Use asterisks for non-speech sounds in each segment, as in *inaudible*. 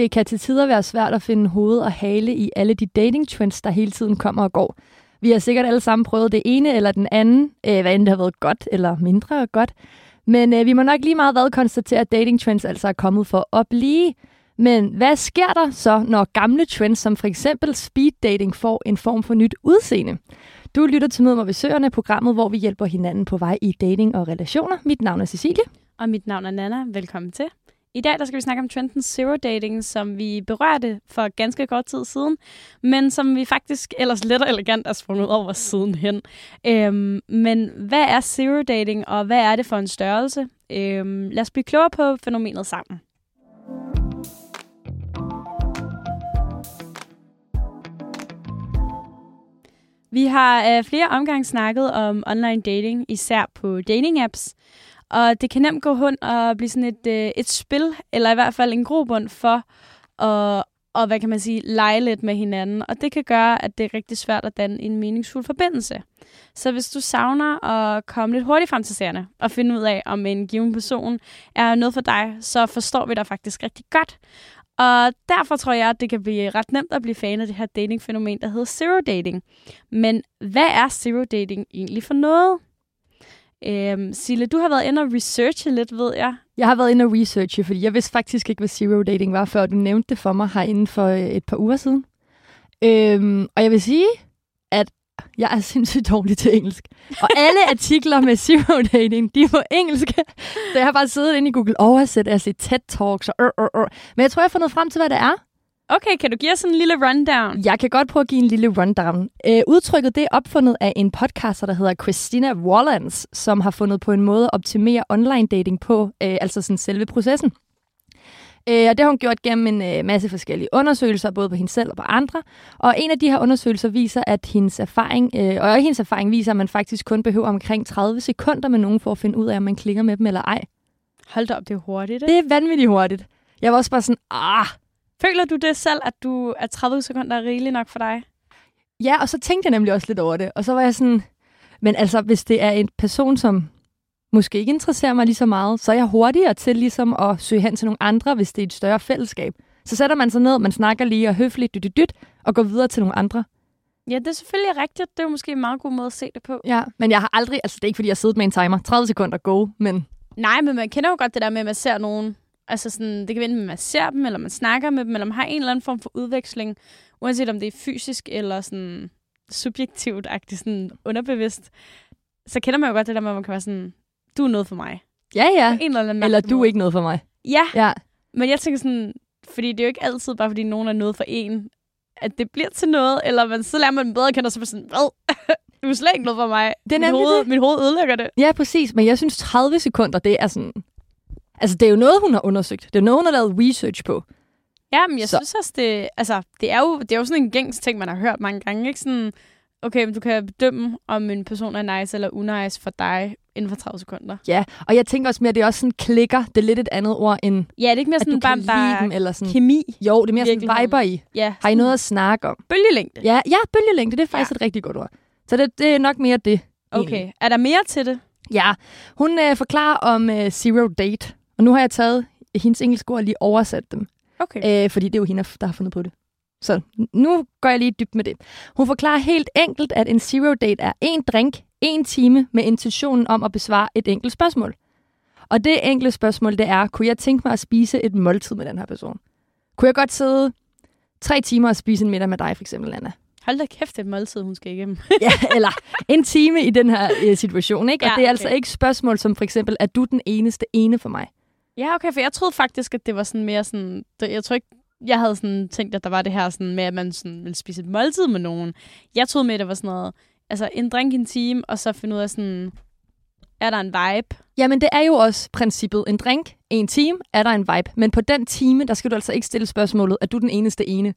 det kan til tider være svært at finde hoved og hale i alle de dating trends, der hele tiden kommer og går. Vi har sikkert alle sammen prøvet det ene eller den anden, øh, hvad end det har været godt eller mindre godt. Men øh, vi må nok lige meget hvad konstatere, at dating trends altså er kommet for at blive. Men hvad sker der så, når gamle trends, som for eksempel speed dating, får en form for nyt udseende? Du lytter til Mød mig ved Søerne, programmet, hvor vi hjælper hinanden på vej i dating og relationer. Mit navn er Cecilie. Og mit navn er Nana. Velkommen til. I dag der skal vi snakke om trenden zero dating, som vi berørte for ganske kort tid siden, men som vi faktisk ellers let og elegant er sprunget over siden hen. Øhm, men hvad er zero dating, og hvad er det for en størrelse? Øhm, lad os blive klogere på fænomenet sammen. Vi har øh, flere omgange snakket om online dating, især på dating apps. Og det kan nemt gå hen og blive sådan et, øh, et spil, eller i hvert fald en grobund for at, og hvad kan man sige, lege lidt med hinanden. Og det kan gøre, at det er rigtig svært at danne en meningsfuld forbindelse. Så hvis du savner at komme lidt hurtigt frem til serierne og finde ud af, om en given person er noget for dig, så forstår vi dig faktisk rigtig godt. Og derfor tror jeg, at det kan blive ret nemt at blive fan af det her datingfænomen, der hedder zero dating. Men hvad er zero dating egentlig for noget? Øhm, Sille, du har været inde og researche lidt, ved jeg. Jeg har været inde og researche, fordi jeg vidste faktisk ikke, hvad zero dating var, før du nævnte det for mig herinde for øh, et par uger siden. Øhm, og jeg vil sige, at jeg er sindssygt dårlig til engelsk. Og alle *laughs* artikler med zero dating, de er på engelsk. Så jeg har bare siddet inde i Google Oversæt og set TED-talks og øh, øh, øh. Men jeg tror, jeg har fundet frem til, hvad det er. Okay, kan du give os en lille rundown? Jeg kan godt prøve at give en lille rundown. Øh, udtrykket det er opfundet af en podcaster, der hedder Christina Wallans, som har fundet på en måde at optimere online dating på, øh, altså sådan selve processen. Øh, og det har hun gjort gennem en øh, masse forskellige undersøgelser, både på hende selv og på andre. Og en af de her undersøgelser viser, at hendes erfaring, øh, og hendes erfaring viser, at man faktisk kun behøver omkring 30 sekunder med nogen for at finde ud af, om man klikker med dem eller ej. Hold da op, det er hurtigt. Det er vanvittigt hurtigt. Jeg var også bare sådan, ah, Føler du det selv, at du er 30 sekunder er rigeligt nok for dig? Ja, og så tænkte jeg nemlig også lidt over det. Og så var jeg sådan, men altså, hvis det er en person, som måske ikke interesserer mig lige så meget, så er jeg hurtigere til ligesom at søge hen til nogle andre, hvis det er et større fællesskab. Så sætter man sig ned, man snakker lige og høfligt, dyt, dyt, dyt, og går videre til nogle andre. Ja, det er selvfølgelig rigtigt. Det er jo måske en meget god måde at se det på. Ja, men jeg har aldrig, altså det er ikke fordi, jeg har siddet med en timer. 30 sekunder go, men... Nej, men man kender jo godt det der med, at man ser nogen, Altså sådan, det kan være, at man ser dem, eller man snakker med dem, eller man har en eller anden form for udveksling, uanset om det er fysisk eller sådan subjektivt sådan underbevidst, så kender man jo godt det der med, at man kan være sådan, du er noget for mig. Ja, ja. En eller, anden eller du er ikke noget for mig. Ja. ja, men jeg tænker sådan, fordi det er jo ikke altid bare, fordi nogen er noget for en, at det bliver til noget, eller man, så lærer man dem bedre at kende, og så sådan, hvad? du er slet ikke noget for mig. Det er mit, hoved, det. mit hoved ødelægger det. Ja, præcis. Men jeg synes, 30 sekunder, det er sådan, Altså, det er jo noget, hun har undersøgt. Det er noget, hun har lavet research på. Ja, men jeg så. synes også, det, altså, det, er jo, det er jo sådan en gængs ting, man har hørt mange gange. Ikke sådan, okay, men du kan bedømme, om en person er nice eller unice for dig inden for 30 sekunder. Ja, og jeg tænker også mere, at det er også sådan klikker. Det er lidt et andet ord end, ja, det er ikke mere sådan, bare, bare dem, eller sådan, kemi. Jo, det er mere sådan viber i. Ja, har I noget at snakke om? Bølgelængde. Ja, ja bølgelængde, det er faktisk ja. et rigtig godt ord. Så det, det er nok mere det. Okay, egentlig. er der mere til det? Ja, hun øh, forklarer om øh, zero date, og nu har jeg taget hendes engelske ord og lige oversat dem. Okay. Øh, fordi det er jo hende, der har fundet på det. Så nu går jeg lige dybt med det. Hun forklarer helt enkelt, at en zero date er en drink, en time med intentionen om at besvare et enkelt spørgsmål. Og det enkle spørgsmål, det er, kunne jeg tænke mig at spise et måltid med den her person? Kunne jeg godt sidde tre timer og spise en middag med dig, for eksempel, Anna? Hold da kæft, et måltid, hun skal igennem. *laughs* ja, eller en time i den her uh, situation, ikke? Og ja, det er altså okay. altså ikke spørgsmål som for eksempel, er du den eneste ene for mig? Ja, okay, for jeg troede faktisk, at det var sådan mere sådan... Jeg tror ikke, jeg havde sådan tænkt, at der var det her sådan med, at man sådan ville spise et måltid med nogen. Jeg troede med, at det var sådan noget... Altså, en drink en time, og så finde ud af sådan... Er der en vibe? Jamen, det er jo også princippet. En drink, en time, er der en vibe. Men på den time, der skal du altså ikke stille spørgsmålet, er du den eneste ene?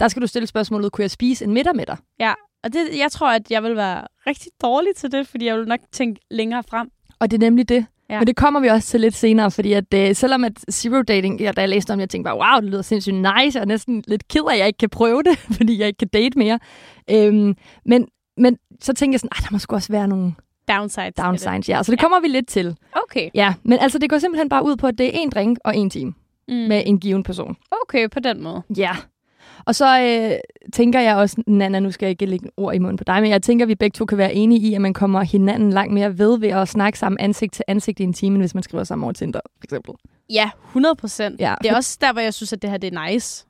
Der skal du stille spørgsmålet, kunne jeg spise en middag med dig? Ja, og det, jeg tror, at jeg vil være rigtig dårlig til det, fordi jeg vil nok tænke længere frem. Og det er nemlig det. Ja. Men det kommer vi også til lidt senere, fordi at, uh, selvom at zero dating, ja, da jeg læste om, jeg tænkte bare, wow, det lyder sindssygt nice, og næsten lidt ked af, at jeg ikke kan prøve det, *laughs* fordi jeg ikke kan date mere. Øhm, men, men så tænkte jeg sådan, der må sgu også være nogle downsides. Downsides, ja. Så det ja. kommer vi lidt til. Okay. Ja, men altså det går simpelthen bare ud på, at det er en drink og en time mm. med en given person. Okay, på den måde. Ja. Og så øh, tænker jeg også, Nana, nu skal jeg ikke lægge ord i munden på dig, men jeg tænker, at vi begge to kan være enige i, at man kommer hinanden langt mere ved ved at snakke sammen ansigt til ansigt i en time, hvis man skriver sammen over Tinder, for eksempel. Ja, 100 procent. Ja. Det er også der, hvor jeg synes, at det her det er nice.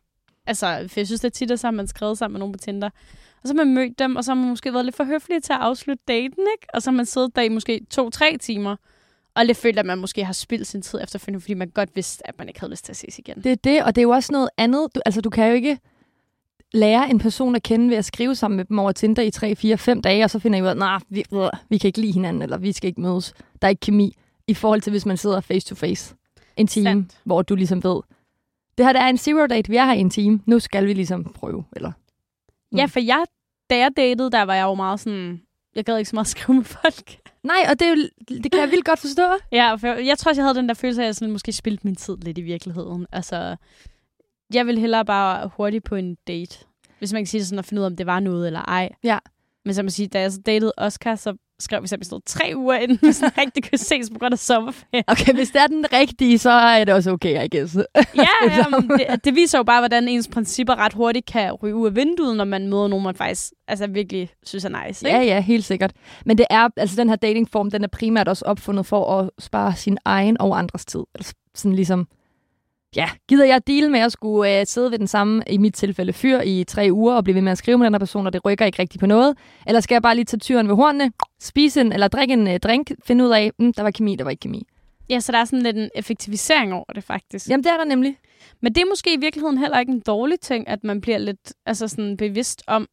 Altså, for jeg synes, det er tit, at har man skrevet sammen med nogen på Tinder. Og så har man mødt dem, og så har man måske været lidt for høflig til at afslutte daten, ikke? Og så har man siddet der i måske to-tre timer, og lidt følt, at man måske har spildt sin tid efterfølgende, fordi man godt vidste, at man ikke havde lyst til at ses igen. Det er det, og det er jo også noget andet. Du, altså, du kan jo ikke lære en person at kende ved at skrive sammen med dem over Tinder i 3, 4, 5 dage, og så finder I ud af, at vi, vi kan ikke lide hinanden, eller vi skal ikke mødes. Der er ikke kemi, i forhold til hvis man sidder face to face en time, Sandt. hvor du ligesom ved, det her der er en zero date, vi er her i en time, nu skal vi ligesom prøve, eller Ja, for jeg, da jeg datede, der var jeg jo meget sådan... Jeg gad ikke så meget *laughs* skrive med folk. Nej, og det, er jo, det kan jeg vildt godt forstå. *laughs* Ja, for jeg, jeg tror også, jeg havde den der følelse af, at jeg sådan måske spildte min tid lidt i virkeligheden. Altså, jeg vil hellere bare hurtigt på en date. Hvis man kan sige det sådan, at finde ud af, om det var noget eller ej. Ja. Men som man siger, da jeg så datede Oscar, så skrev vi noget tre uger inden, vi sådan rigtig kunne ses på grund af sommerferie. Okay, hvis det er den rigtige, så er det også okay, I guess. ja, *laughs* jamen, det, det, viser jo bare, hvordan ens principper ret hurtigt kan ryge ud af vinduet, når man møder nogen, man faktisk altså, virkelig synes er nice. Ikke? Ja, ja, helt sikkert. Men det er, altså den her datingform, den er primært også opfundet for at spare sin egen og andres tid. Altså sådan ligesom, ja, gider jeg deal med at skulle øh, sidde ved den samme, i mit tilfælde, fyr i tre uger og blive ved med at skrive med den her person, og det rykker ikke rigtig på noget? Eller skal jeg bare lige tage tyren ved hornene, spise en, eller drikke en øh, drink, finde ud af, mm, der var kemi, der var ikke kemi? Ja, så der er sådan lidt en effektivisering over det, faktisk. Jamen, det er der nemlig. Men det er måske i virkeligheden heller ikke en dårlig ting, at man bliver lidt altså sådan bevidst om,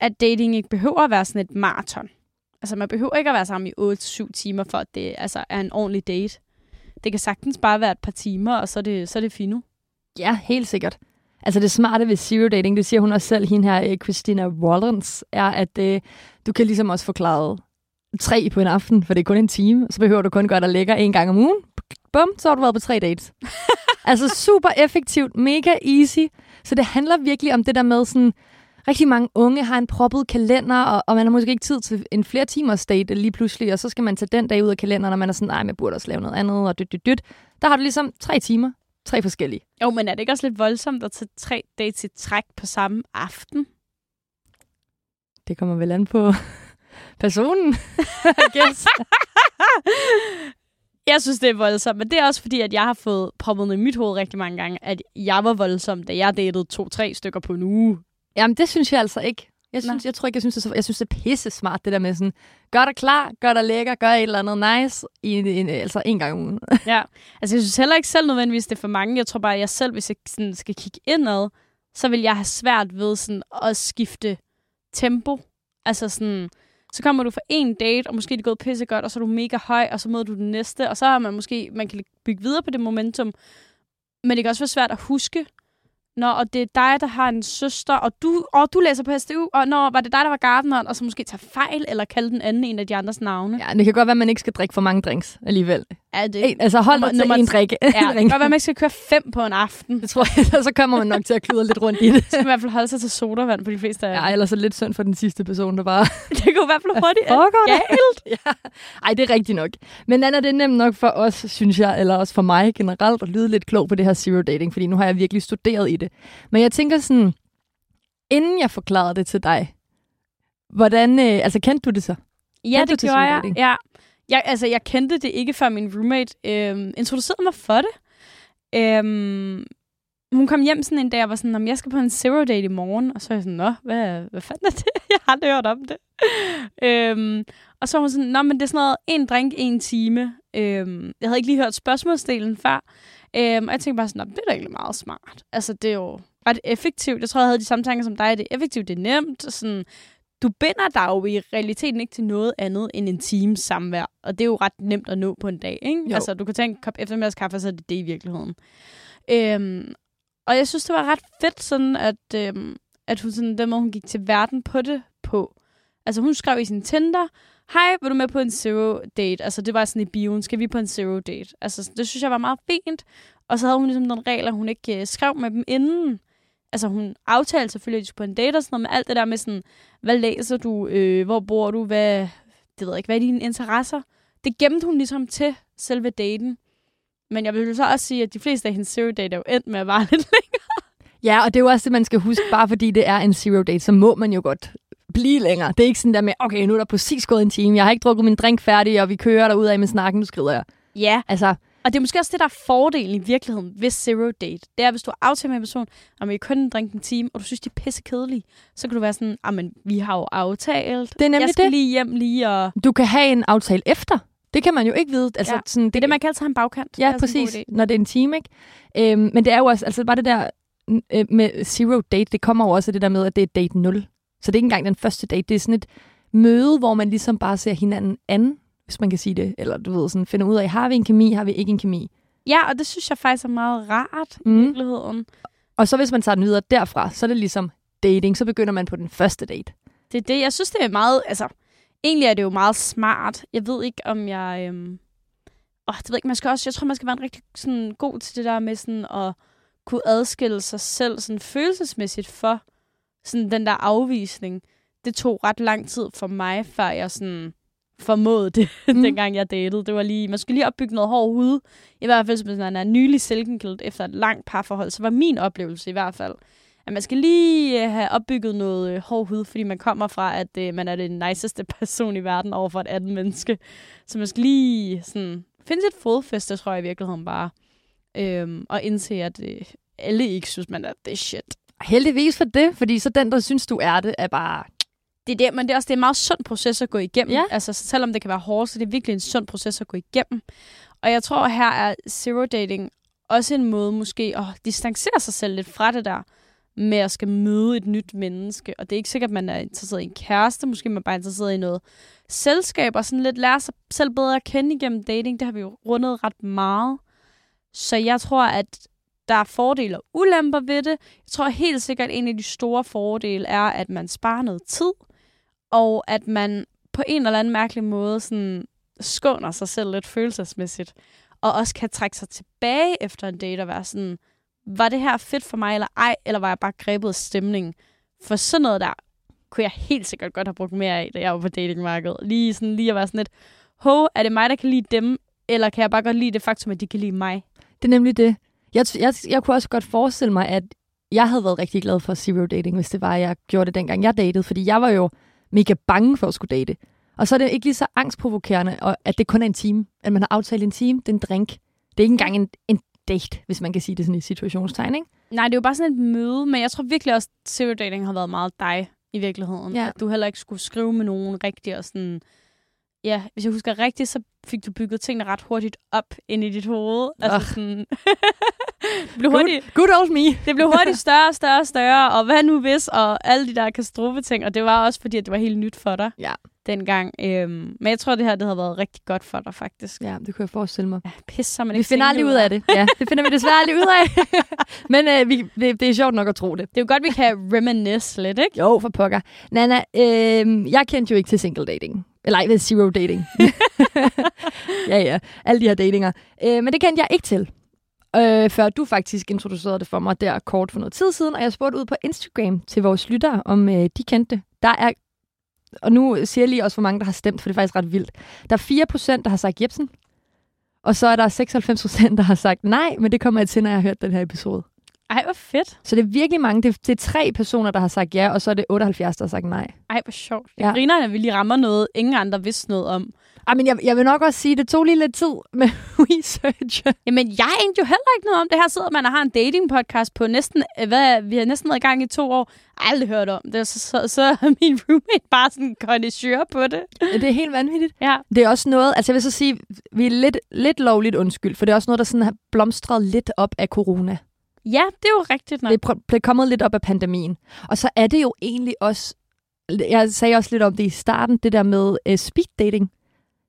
at dating ikke behøver at være sådan et maraton. Altså, man behøver ikke at være sammen i 8-7 timer, for at det altså, er en ordentlig date. Det kan sagtens bare være et par timer, og så er det, så er det fint. Ja, helt sikkert. Altså det smarte ved zero dating, det siger hun også selv, hende her, Christina Rollins, er, at øh, du kan ligesom også forklare tre på en aften, for det er kun en time. Så behøver du kun gøre dig lækker en gang om ugen. Bum, så har du været på tre dates. *laughs* altså super effektivt, mega easy. Så det handler virkelig om det der med sådan, rigtig mange unge har en proppet kalender, og, og man har måske ikke tid til en flere timers date lige pludselig, og så skal man tage den dag ud af kalenderen, og man er sådan, nej, jeg burde også lave noget andet, og dyt, dyt, dyt. Der har du ligesom tre timer, tre forskellige. Jo, men er det ikke også lidt voldsomt at tage tre dates i træk på samme aften? Det kommer vel an på *laughs* personen, I guess. *laughs* Jeg synes, det er voldsomt, men det er også fordi, at jeg har fået proppet i mit hoved rigtig mange gange, at jeg var voldsom, da jeg datede to-tre stykker på en uge. Jamen, det synes jeg altså ikke. Jeg, synes, jeg tror ikke, jeg synes, det er, jeg synes, det er pisse smart, det der med sådan, gør dig klar, gør dig lækker, gør et eller andet nice, i en, en, altså en gang om ugen. *laughs* ja, altså jeg synes heller ikke selv nødvendigvis, det er for mange. Jeg tror bare, at jeg selv, hvis jeg sådan skal kigge indad, så vil jeg have svært ved sådan at skifte tempo. Altså sådan, så kommer du for en date, og måske er det gået pisse godt, og så er du mega høj, og så møder du den næste, og så har man måske, man kan bygge videre på det momentum. Men det kan også være svært at huske, Nå, og det er dig, der har en søster, og du, og du læser på SDU, og når var det dig, der var gardeneren, og så måske tager fejl, eller kalde den anden en af de andres navne. Ja, det kan godt være, at man ikke skal drikke for mange drinks alligevel. Ja, det, en, altså hold dig til en drik. Ja, *laughs* det kan godt være, man ikke skal køre fem på en aften. Det tror jeg, så kommer man nok til at kludre lidt rundt i det. *laughs* Så skal man i hvert fald holde sig til sodavand på de fleste af Ja, ellers er lidt synd for den sidste person, der bare... *laughs* det kunne i hvert fald hurtigt galt. ja. Ej, det er rigtigt nok. Men Anna, det er nemt nok for os, synes jeg, eller også for mig generelt, at lyde lidt klog på det her zero dating, fordi nu har jeg virkelig studeret i det. Men jeg tænker sådan, inden jeg forklarede det til dig, hvordan, øh, altså kendte du det så? Ja, kendte det gjorde jeg. Ja. Jeg, altså, jeg kendte det ikke, før min roommate øh, introducerede mig for det. Øh, hun kom hjem sådan en dag og var sådan, jeg skal på en zero date i morgen. Og så er jeg sådan, nå, hvad, hvad fanden er det? *laughs* jeg har aldrig hørt om det. øhm, og så var hun sådan, nå, men det er sådan noget, en drink, en time. Øhm, jeg havde ikke lige hørt spørgsmålsdelen før. Øhm, og jeg tænkte bare sådan, det er da egentlig meget smart. Altså, det er jo ret effektivt. Jeg tror, jeg havde de samme tanker som dig. Det er effektivt, det er nemt. Sådan, du binder dig jo i realiteten ikke til noget andet end en times samvær. Og det er jo ret nemt at nå på en dag, ikke? Jo. Altså, du kan tage en kop eftermiddagskaffe, og så er det det i virkeligheden. Øhm, og jeg synes, det var ret fedt, sådan at, øhm, at hun, sådan, den måde, hun gik til verden på det på. Altså, hun skrev i sin Tinder, hej, vil du med på en zero date? Altså, det var sådan i bioen, skal vi på en zero date? Altså, det synes jeg var meget fint. Og så havde hun ligesom nogle regler, hun ikke øh, skrev med dem inden. Altså, hun aftalte selvfølgelig, at de skulle på en date og sådan noget, men alt det der med sådan, hvad læser du, øh, hvor bor du, hvad, det ved jeg ikke, hvad er dine interesser? Det gemte hun ligesom til selve daten. Men jeg vil så også sige, at de fleste af hendes zero date er jo endt med at vare *laughs* lidt længere. Ja, og det er jo også det, man skal huske. Bare fordi det er en zero date, så må man jo godt blive længere. Det er ikke sådan der med, okay, nu er der præcis gået en time. Jeg har ikke drukket min drink færdig, og vi kører derud af med snakken, nu skrider jeg. Ja, Altså, og det er måske også det, der er fordelen i virkeligheden ved zero date. Det er, hvis du aftalt med en person, om I kun drikke en time, og du synes, de er pisse kedelige, så kan du være sådan, men vi har jo aftalt. Det er nemlig jeg skal det. lige hjem lige og... du kan have en aftale efter. Det kan man jo ikke vide. Altså, Ja, sådan, Det er det, man kan altid have en bagkant. Det Ja, præcis. Når det er en time, ikke? Øhm, men det er jo også, altså bare det der øh, med zero date, det kommer jo også af det der med, at det er date 0. Så det er ikke engang den første date. Det er sådan et møde, hvor man ligesom bare ser hinanden an, hvis man kan sige det. Eller du ved, sådan finder ud af, har vi en kemi, har vi ikke en kemi. Ja, og det synes jeg faktisk er meget rart i Mm. virkeligheden. Og så hvis man tager den videre derfra, så er det ligesom dating. Så begynder man på den første date. Det er det. Jeg synes, det er meget... Altså, egentlig er det jo meget smart. Jeg ved ikke, om jeg... Øhm... Oh, det ved ikke, man skal også... Jeg tror, man skal være en rigtig sådan, god til det der med sådan at kunne adskille sig selv sådan følelsesmæssigt for sådan den der afvisning. Det tog ret lang tid for mig, før jeg sådan formåede det, *laughs* Mm. dengang jeg datede. Det var lige, man skulle lige opbygge noget hård hud. I hvert fald, hvis man er nylig selvkenkilt efter et langt parforhold, så var min oplevelse i hvert fald, at man skal lige øh, have opbygget noget øh, hård hud, fordi man kommer fra, at øh, man er den niceste *laughs* person i verden over for et andet menneske. Så man skal lige sådan, finde sit fodfæste, tror jeg i virkeligheden bare. Øhm, og indse, at øh, alle ikke synes, man er det shit. Heldigvis for det, fordi så den, der synes, du er det, er bare... Det er det, men det er også det er en meget sund proces at gå igennem. Ja. Altså, selvom det kan være hårdt, så det er virkelig en sund proces at gå igennem. Og jeg tror, her er zero dating også en måde måske at distancere sig selv lidt fra det der med at skal møde et nyt menneske. Og det er ikke sikkert, at man er interesseret i en kæreste. Måske er man bare interesseret i noget selskab og sådan lidt lære sig selv bedre at kende igennem dating. Det har vi jo rundet ret meget. Så jeg tror, at der er fordele og ulemper ved det. Jeg tror helt sikkert, at en af de store fordele er, at man sparer noget tid, og at man på en eller anden mærkelig måde sådan skåner sig selv lidt følelsesmæssigt, og også kan trække sig tilbage efter en date og være sådan, var det her fedt for mig eller ej, eller var jeg bare grebet af stemningen? For sådan noget der kunne jeg helt sikkert godt have brugt mere af, da jeg var på datingmarkedet. Lige, sådan, lige at være sådan lidt, ho, er det mig, der kan lide dem, eller kan jeg bare godt lide det faktum, at de kan lide mig? Det er nemlig det. Jeg, jeg, jeg kunne også godt forestille mig, at jeg havde været rigtig glad for zero dating, hvis det var, at jeg gjorde det dengang jeg datede. Fordi jeg var jo mega bange for at skulle date. Og så er det ikke lige så angstprovokerende, og at det kun er en time. At man har aftalt en time, det er en drink. Det er ikke engang en, en date, hvis man kan sige det sådan i situationstegn, ikke? Nej, det er jo bare sådan et møde, men jeg tror virkelig også, at zero dating har været meget dig i virkeligheden. Ja. At du heller ikke skulle skrive med nogen rigtigt og sådan... Ja, hvis jeg husker rigtigt, så fik du bygget tingene ret hurtigt op ind i dit hoved. Altså sådan... *laughs* det, blev hurtigt, Good old me. det blev hurtigt *laughs* større og større og større, og hvad nu hvis, og alle de der katastrofe-ting. Og det var også fordi, at det var helt nyt for dig Ja. dengang. Øhm, men jeg tror, det her det havde været rigtig godt for dig, faktisk. Ja, det kunne jeg forestille mig. Ja, pis, så man Vi ikke finder aldrig ud af det. Ja, det finder vi desværre aldrig ud af. *laughs* Men øh, vi, det, det er sjovt nok at tro det. Det er jo godt, vi kan reminisce lidt, ikke? Jo, for pokker. Nana, øh, jeg kendte jo ikke til single dating. Eller ej, zero dating. *laughs* ja, ja. Alle de her datinger. Øh, men det kendte jeg ikke til. Øh, før du faktisk introducerede det for mig der kort for noget tid siden, og jeg spurgte ud på Instagram til vores lyttere, om øh, de kendte det. Der er, og nu siger jeg lige også, hvor mange der har stemt, for det er faktisk ret vildt. Der er 4%, der har sagt Jebsen, og så er der 96%, der har sagt nej, men det kommer jeg til, når jeg har hørt den her episode. Ej, hvor fedt. Så det er virkelig mange. Det er, det er tre personer, der har sagt ja, og så er det 78, der har sagt nej. Ej, hvor sjovt. Ja. Ja. Griner, at vi lige rammer noget, ingen andre vidste noget om. Ej, men jeg, jeg vil nok også sige, at det tog lige lidt tid med *laughs* research. Jamen, jeg endte jo heller ikke noget om det her. Sidder man og har en dating-podcast på næsten, øh, hvad, vi har næsten været i gang i to år. Aldrig hørt om det. Så, så, så er min roommate bare sådan connoisseur på det. det er helt vanvittigt. Ja. Det er også noget, altså jeg vil så sige, vi er lidt, lidt lovligt undskyld, for det er også noget, der sådan har blomstret lidt op af corona. Ja, det er jo rigtigt nok. Det blevet kommet lidt op af pandemien. Og så er det jo egentlig også, jeg sagde også lidt om det i starten, det der med uh, speed dating.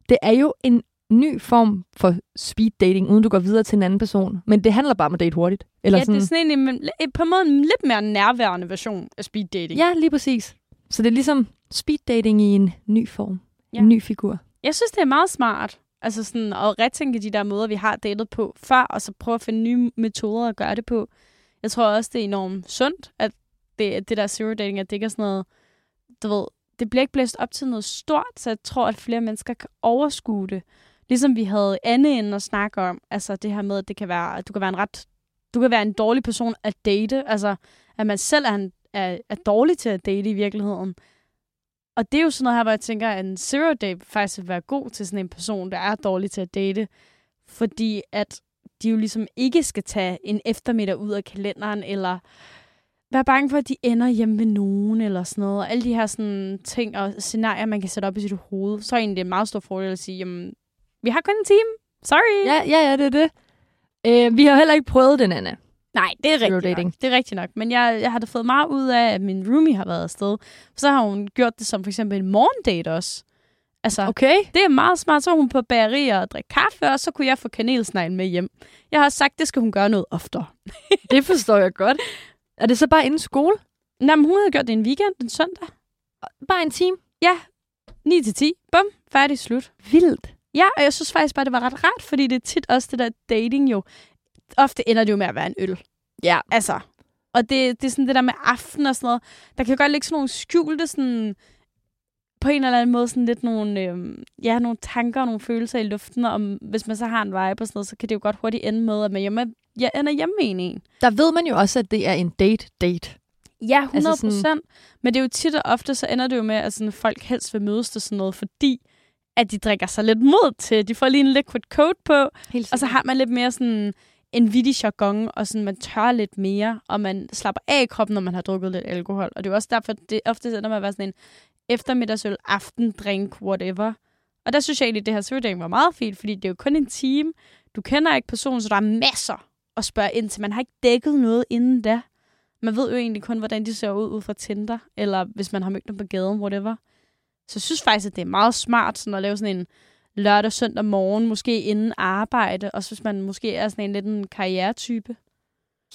Det er jo en ny form for speed dating, uden du går videre til en anden person. Men det handler bare om at date hurtigt. Eller ja, sådan, det er sådan en, på en måde en lidt mere nærværende version af speed dating. Ja, lige præcis. Så det er ligesom speed dating i en ny form. Ja. En ny figur. Jeg synes, det er meget smart. Altså sådan at retænke de der måder, vi har datet på før, og så prøve at finde nye metoder at gøre det på. Jeg tror også, det er enormt sundt, at det, det der zero dating, at det ikke er sådan noget, du ved, det bliver ikke blæst op til noget stort, så jeg tror, at flere mennesker kan overskue det. Ligesom vi havde Anne inde og snakke om, altså det her med, at det kan være, at du kan være en ret, du kan være en dårlig person at date. Altså, at man selv er, en, er, er dårlig til at date i virkeligheden. Og det er jo sådan noget her, hvor jeg tænker, at en zero date faktisk vil være god til sådan en person, der er dårlig til at date. Fordi at de jo ligesom ikke skal tage en eftermiddag ud af kalenderen, eller være bange for, at de ender hjemme ved nogen, eller sådan noget. Og alle de her sådan, ting og scenarier, man kan sætte op i sit hoved. Så er egentlig en meget stor fordel at sige, jamen, vi har kun en time. Sorry. Ja, ja, ja, det er det. Øh, vi har heller ikke prøvet den, Anna. Nej, det er rigtigt dating. nok. Det er rigtigt nok. Men jeg, jeg har da fået meget ud af, at min roomie har været afsted. Så har hun gjort det som for eksempel en morgendate også. Altså, okay. Det er meget smart. Så var hun på bagerier og drikke kaffe, og så kunne jeg få kanelsneglen med hjem. Jeg har sagt, det skal hun gøre noget oftere. *laughs* Det forstår jeg godt. Er det så bare inden skole? Nå, men hun havde gjort det en weekend, en søndag. Bare en time? 9 til 10. Bum, færdig, slut. Vildt. Ja, og jeg synes faktisk bare, det var ret rart, fordi det er tit også det der dating jo. Ofte ender det jo med at være en øl. Ja. Altså. Og det, det er sådan det der med aften og sådan noget. Der kan jo godt ligge sådan nogle skjulte, sådan, på en eller anden måde, sådan lidt nogle, øh, ja, nogle tanker og nogle følelser i luften. Og om, hvis man så har en vibe og sådan noget, så kan det jo godt hurtigt ende med, at man hjemme, jeg ender hjemme med en en. Der ved man jo også, at det er en date-date. Ja, 100 Altså procent. sådan- Men det er jo tit og ofte, så ender det jo med, at sådan, folk helst vil mødes til sådan noget, fordi at de drikker sig lidt mod til. De får lige en liquid coat på, og så har man lidt mere sådan en vittig jargon, og sådan, man tør lidt mere, og man slapper af i kroppen, når man har drukket lidt alkohol. Og det er også derfor, det ofte ender med at være sådan en eftermiddagsøl, aftendrink, whatever. Og der synes jeg egentlig, at det her søvdagen var meget fint, fordi det er jo kun en time. Du kender ikke personen, så der er masser at spørge ind til. Man har ikke dækket noget inden da. Man ved jo egentlig kun, hvordan de ser ud ud fra Tinder, eller hvis man har mødt dem på gaden, whatever. Så jeg synes faktisk, at det er meget smart sådan at lave sådan en lørdag, søndag morgen, måske inden arbejde, også hvis man måske er sådan en lidt en karrieretype.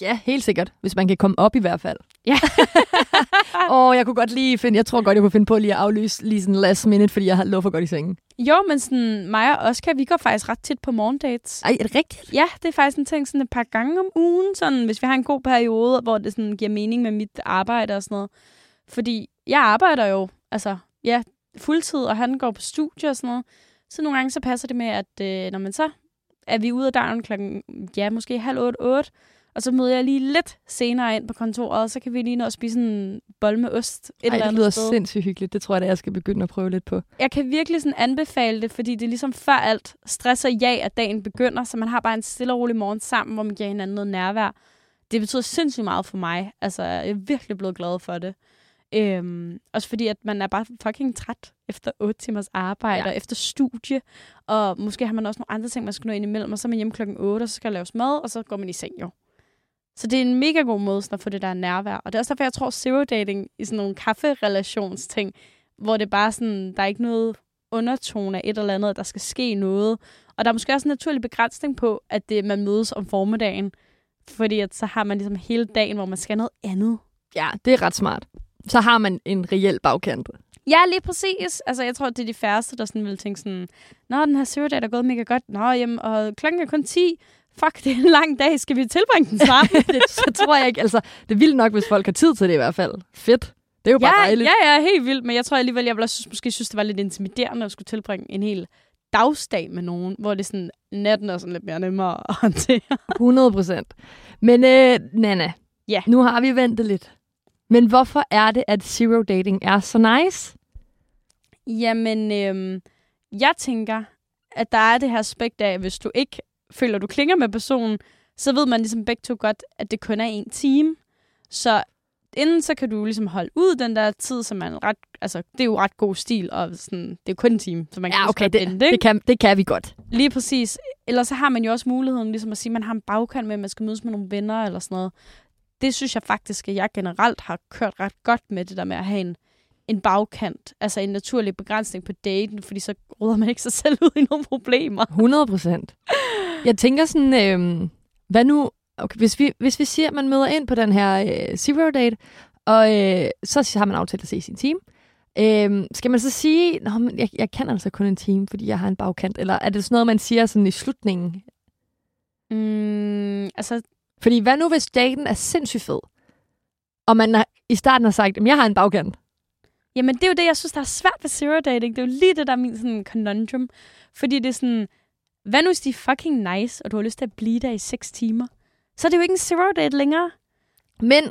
Ja, helt sikkert. Hvis man kan komme op i hvert fald. Ja. *laughs* Åh, oh, jeg kunne godt lige finde, jeg tror godt, jeg kunne finde på lige at aflyse lige sådan last minute, fordi jeg har lov for godt i sengen. jo, men sådan, mig og Oscar, vi går faktisk ret tit på morgendates. Ej, er det rigtigt? Ja, det er faktisk en ting sådan et par gange om ugen, sådan, hvis vi har en god periode, hvor det sådan giver mening med mit arbejde og sådan noget. Fordi jeg arbejder jo, altså, ja, fuldtid, og han går på studie og sådan noget. Så nogle gange så passer det med, at øh, når man så er vi ude af døren klokken, ja, måske halv otte, otte, og så møder jeg lige lidt senere ind på kontoret, og så kan vi lige nå at spise en bold med ost et Ej, eller det andet lyder sted. sindssygt hyggeligt. Det tror jeg, da jeg skal begynde at prøve lidt på. Jeg kan virkelig sådan anbefale det, fordi det er ligesom før alt stress og ja, at dagen begynder, så man har bare en stille og rolig morgen sammen, hvor man giver hinanden noget nærvær. Det betyder sindssygt meget for mig. Altså, jeg er virkelig blevet glad for det. Øhm, også fordi, at man er bare fucking træt efter 8 timers arbejde Ja. og efter studie. Og måske har man også nogle andre ting, man skal nå ind imellem. Og så er man hjemme klokken 8, og så skal der laves mad, og så går man i seng jo. Så det er en mega god måde sådan at få det der nærvær. Og det er også derfor, jeg tror, zero dating i sådan nogle kafferelationsting, hvor det bare sådan, der er ikke noget undertone af et eller andet, at der skal ske noget. Og der er måske også en naturlig begrænsning på, at det, man mødes om formiddagen. Fordi at så har man ligesom hele dagen, hvor man skal noget andet. Ja, det er ret smart. Så har man en reel bagkant. Ja, lige præcis. Altså, jeg tror, det er de færreste, der sådan vil tænke sådan, Nå, den her zero date er gået mega godt. Nå, jamen, og klokken er kun 10. Fuck, det er en lang dag. Skal vi tilbringe den snart? *laughs* det, så tror jeg ikke, altså, det er vildt nok, hvis folk har tid til det i hvert fald. Fedt. Det er jo bare ja, dejligt. ja, ja, helt vildt. Men jeg tror alligevel, jeg ville også måske synes, det var lidt intimiderende at skulle tilbringe en hel dagsdag med nogen, hvor det sådan, natten er sådan lidt mere nemmere at håndtere. 100 procent. Men øh, Nana, Ja. nu har vi ventet lidt. Men hvorfor er det, at zero dating er så nice? Jamen, øhm, jeg tænker, at der er det her aspekt af, at hvis du ikke føler, du klinger med personen, så ved man ligesom begge to godt, at det kun er en time. Så inden så kan du ligesom holde ud den der tid, som er ret, altså det er jo ret god stil, og sådan, det er jo kun en time, så man kan Ja, okay, det, vente, det, ikke? kan, det kan vi godt. Lige præcis. Ellers så har man jo også muligheden ligesom at sige, at man har en bagkant med, at man skal mødes med nogle venner eller sådan noget. Det synes jeg faktisk, at jeg generelt har kørt ret godt med det der med at have en, en bagkant. Altså en naturlig begrænsning på daten, fordi så råder man ikke sig selv ud i nogle problemer. 100 procent. Jeg tænker sådan, øh, hvad nu, okay, hvis, vi, hvis vi siger, at man møder ind på den her øh, zero date, og øh, så har man aftalt at se sin team, øh, skal man så sige, men jeg, jeg kan altså kun en team, fordi jeg har en bagkant, eller er det sådan noget, man siger sådan i slutningen? Mm, altså, Fordi hvad nu, hvis daten er sindssygt fed, og man har, i starten har sagt, at jeg har en bagkant. jamen det er jo det, jeg synes, der er svært ved zero dating. Det er jo lige det, der er min sådan conundrum. Fordi det er sådan, hvad nu hvis de er fucking nice, og du har lyst til at blive der i 6 timer? så er det jo ikke en zero date længere. Men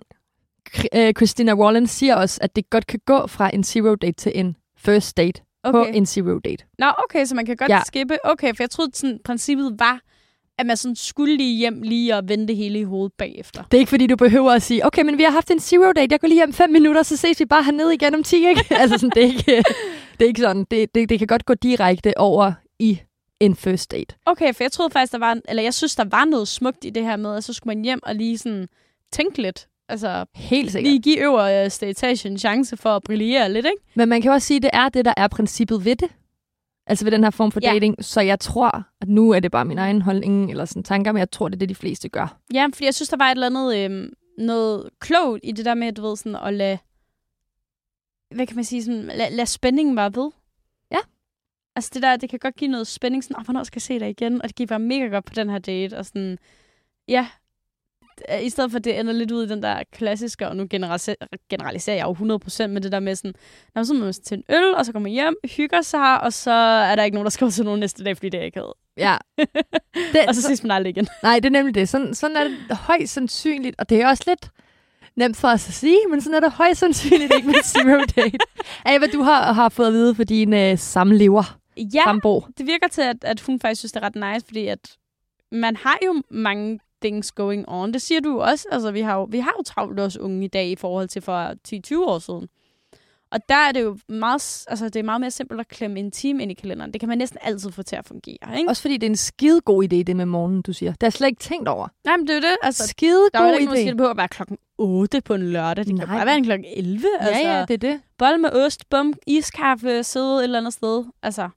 øh, Christina Wallen siger også, at det godt kan gå fra en zero date til en first date okay. på en zero date. Nå, okay, så man kan godt ja. skippe. Okay, for jeg troede, sådan, princippet var, at man sådan skulle lige hjem lige og vende det hele i hovedet bagefter. Det er ikke, fordi du behøver at sige, okay, men vi har haft en zero date, jeg går lige hjem fem minutter, så ses vi bare hernede igen om 10, ikke? *laughs* altså sådan, det er ikke, det er ikke sådan. Det, det, det kan godt gå direkte over i en first date. Okay, for jeg troede faktisk, der var, eller jeg synes, der var noget smukt i det her med, at så skulle man hjem og lige sådan tænke lidt. Altså, Helt sikkert. lige give øverste etage en chance for at brillere lidt, ikke? Men man kan også sige, at det er det, der er princippet ved det. Altså ved den her form for ja. dating. Så jeg tror, at nu er det bare min egen holdning eller sådan tanker, men jeg tror, det er det, de fleste gør. Ja, fordi jeg synes, der var et eller andet øh, noget klogt i det der med, at du ved, sådan at lade, hvad kan man sige, sådan, lad, lad spændingen være ved. Ja. Altså det der, det kan godt give noget spænding, sådan, oh, hvornår skal jeg se dig igen? Og det giver bare mega godt på den her date, og sådan, ja, i stedet for, at det ender lidt ud i den der klassiske, og nu generaliserer jeg jo 100% med det der med sådan, når så man til en øl, og så kommer man hjem, hygger sig, og så er der ikke nogen, der skal til nogen næste dag, fordi det er ikke. Ja. *laughs* Det, og så ses man aldrig igen. Nej, det er nemlig det. Sådan, sådan er det højst sandsynligt, og det er også lidt nemt for os at sige, men sådan er det højst sandsynligt ikke med zero date. Af hvad du har, har fået at vide for din øh, samlever. Ja, sambo. det virker til, at, at hun faktisk synes, det er ret nice, fordi at man har jo mange things going on. Det siger du også. Altså, vi har jo, vi har jo travlt også unge i dag i forhold til for 10-20 år siden. Og der er det jo meget, altså det er meget mere simpelt at klemme en time ind i kalenderen. Det kan man næsten altid få til at fungere. Ikke? Også fordi det er en skide god idé, det med morgenen, du siger. Det er slet ikke tænkt over. Nej, men det er det. Altså, skide der god er jo ikke idé. noget, på at være klokken 8 på en lørdag. Det Nej. kan bare være en klokken 11. Ja, altså, ja, det er det. Bold med ost, bum, iskaffe, sidde et eller andet sted. Altså,